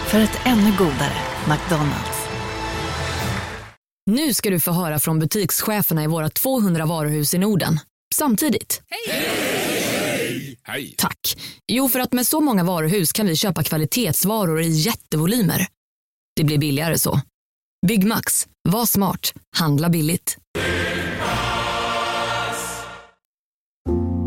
För ett ännu godare McDonalds. Nu ska du få höra från butikscheferna i våra 200 varuhus i Norden. Samtidigt. Hej! Tack. Jo, för att med så många varuhus kan vi köpa kvalitetsvaror i jättevolymer. Det blir billigare så. Byggmax. Var smart. Handla billigt.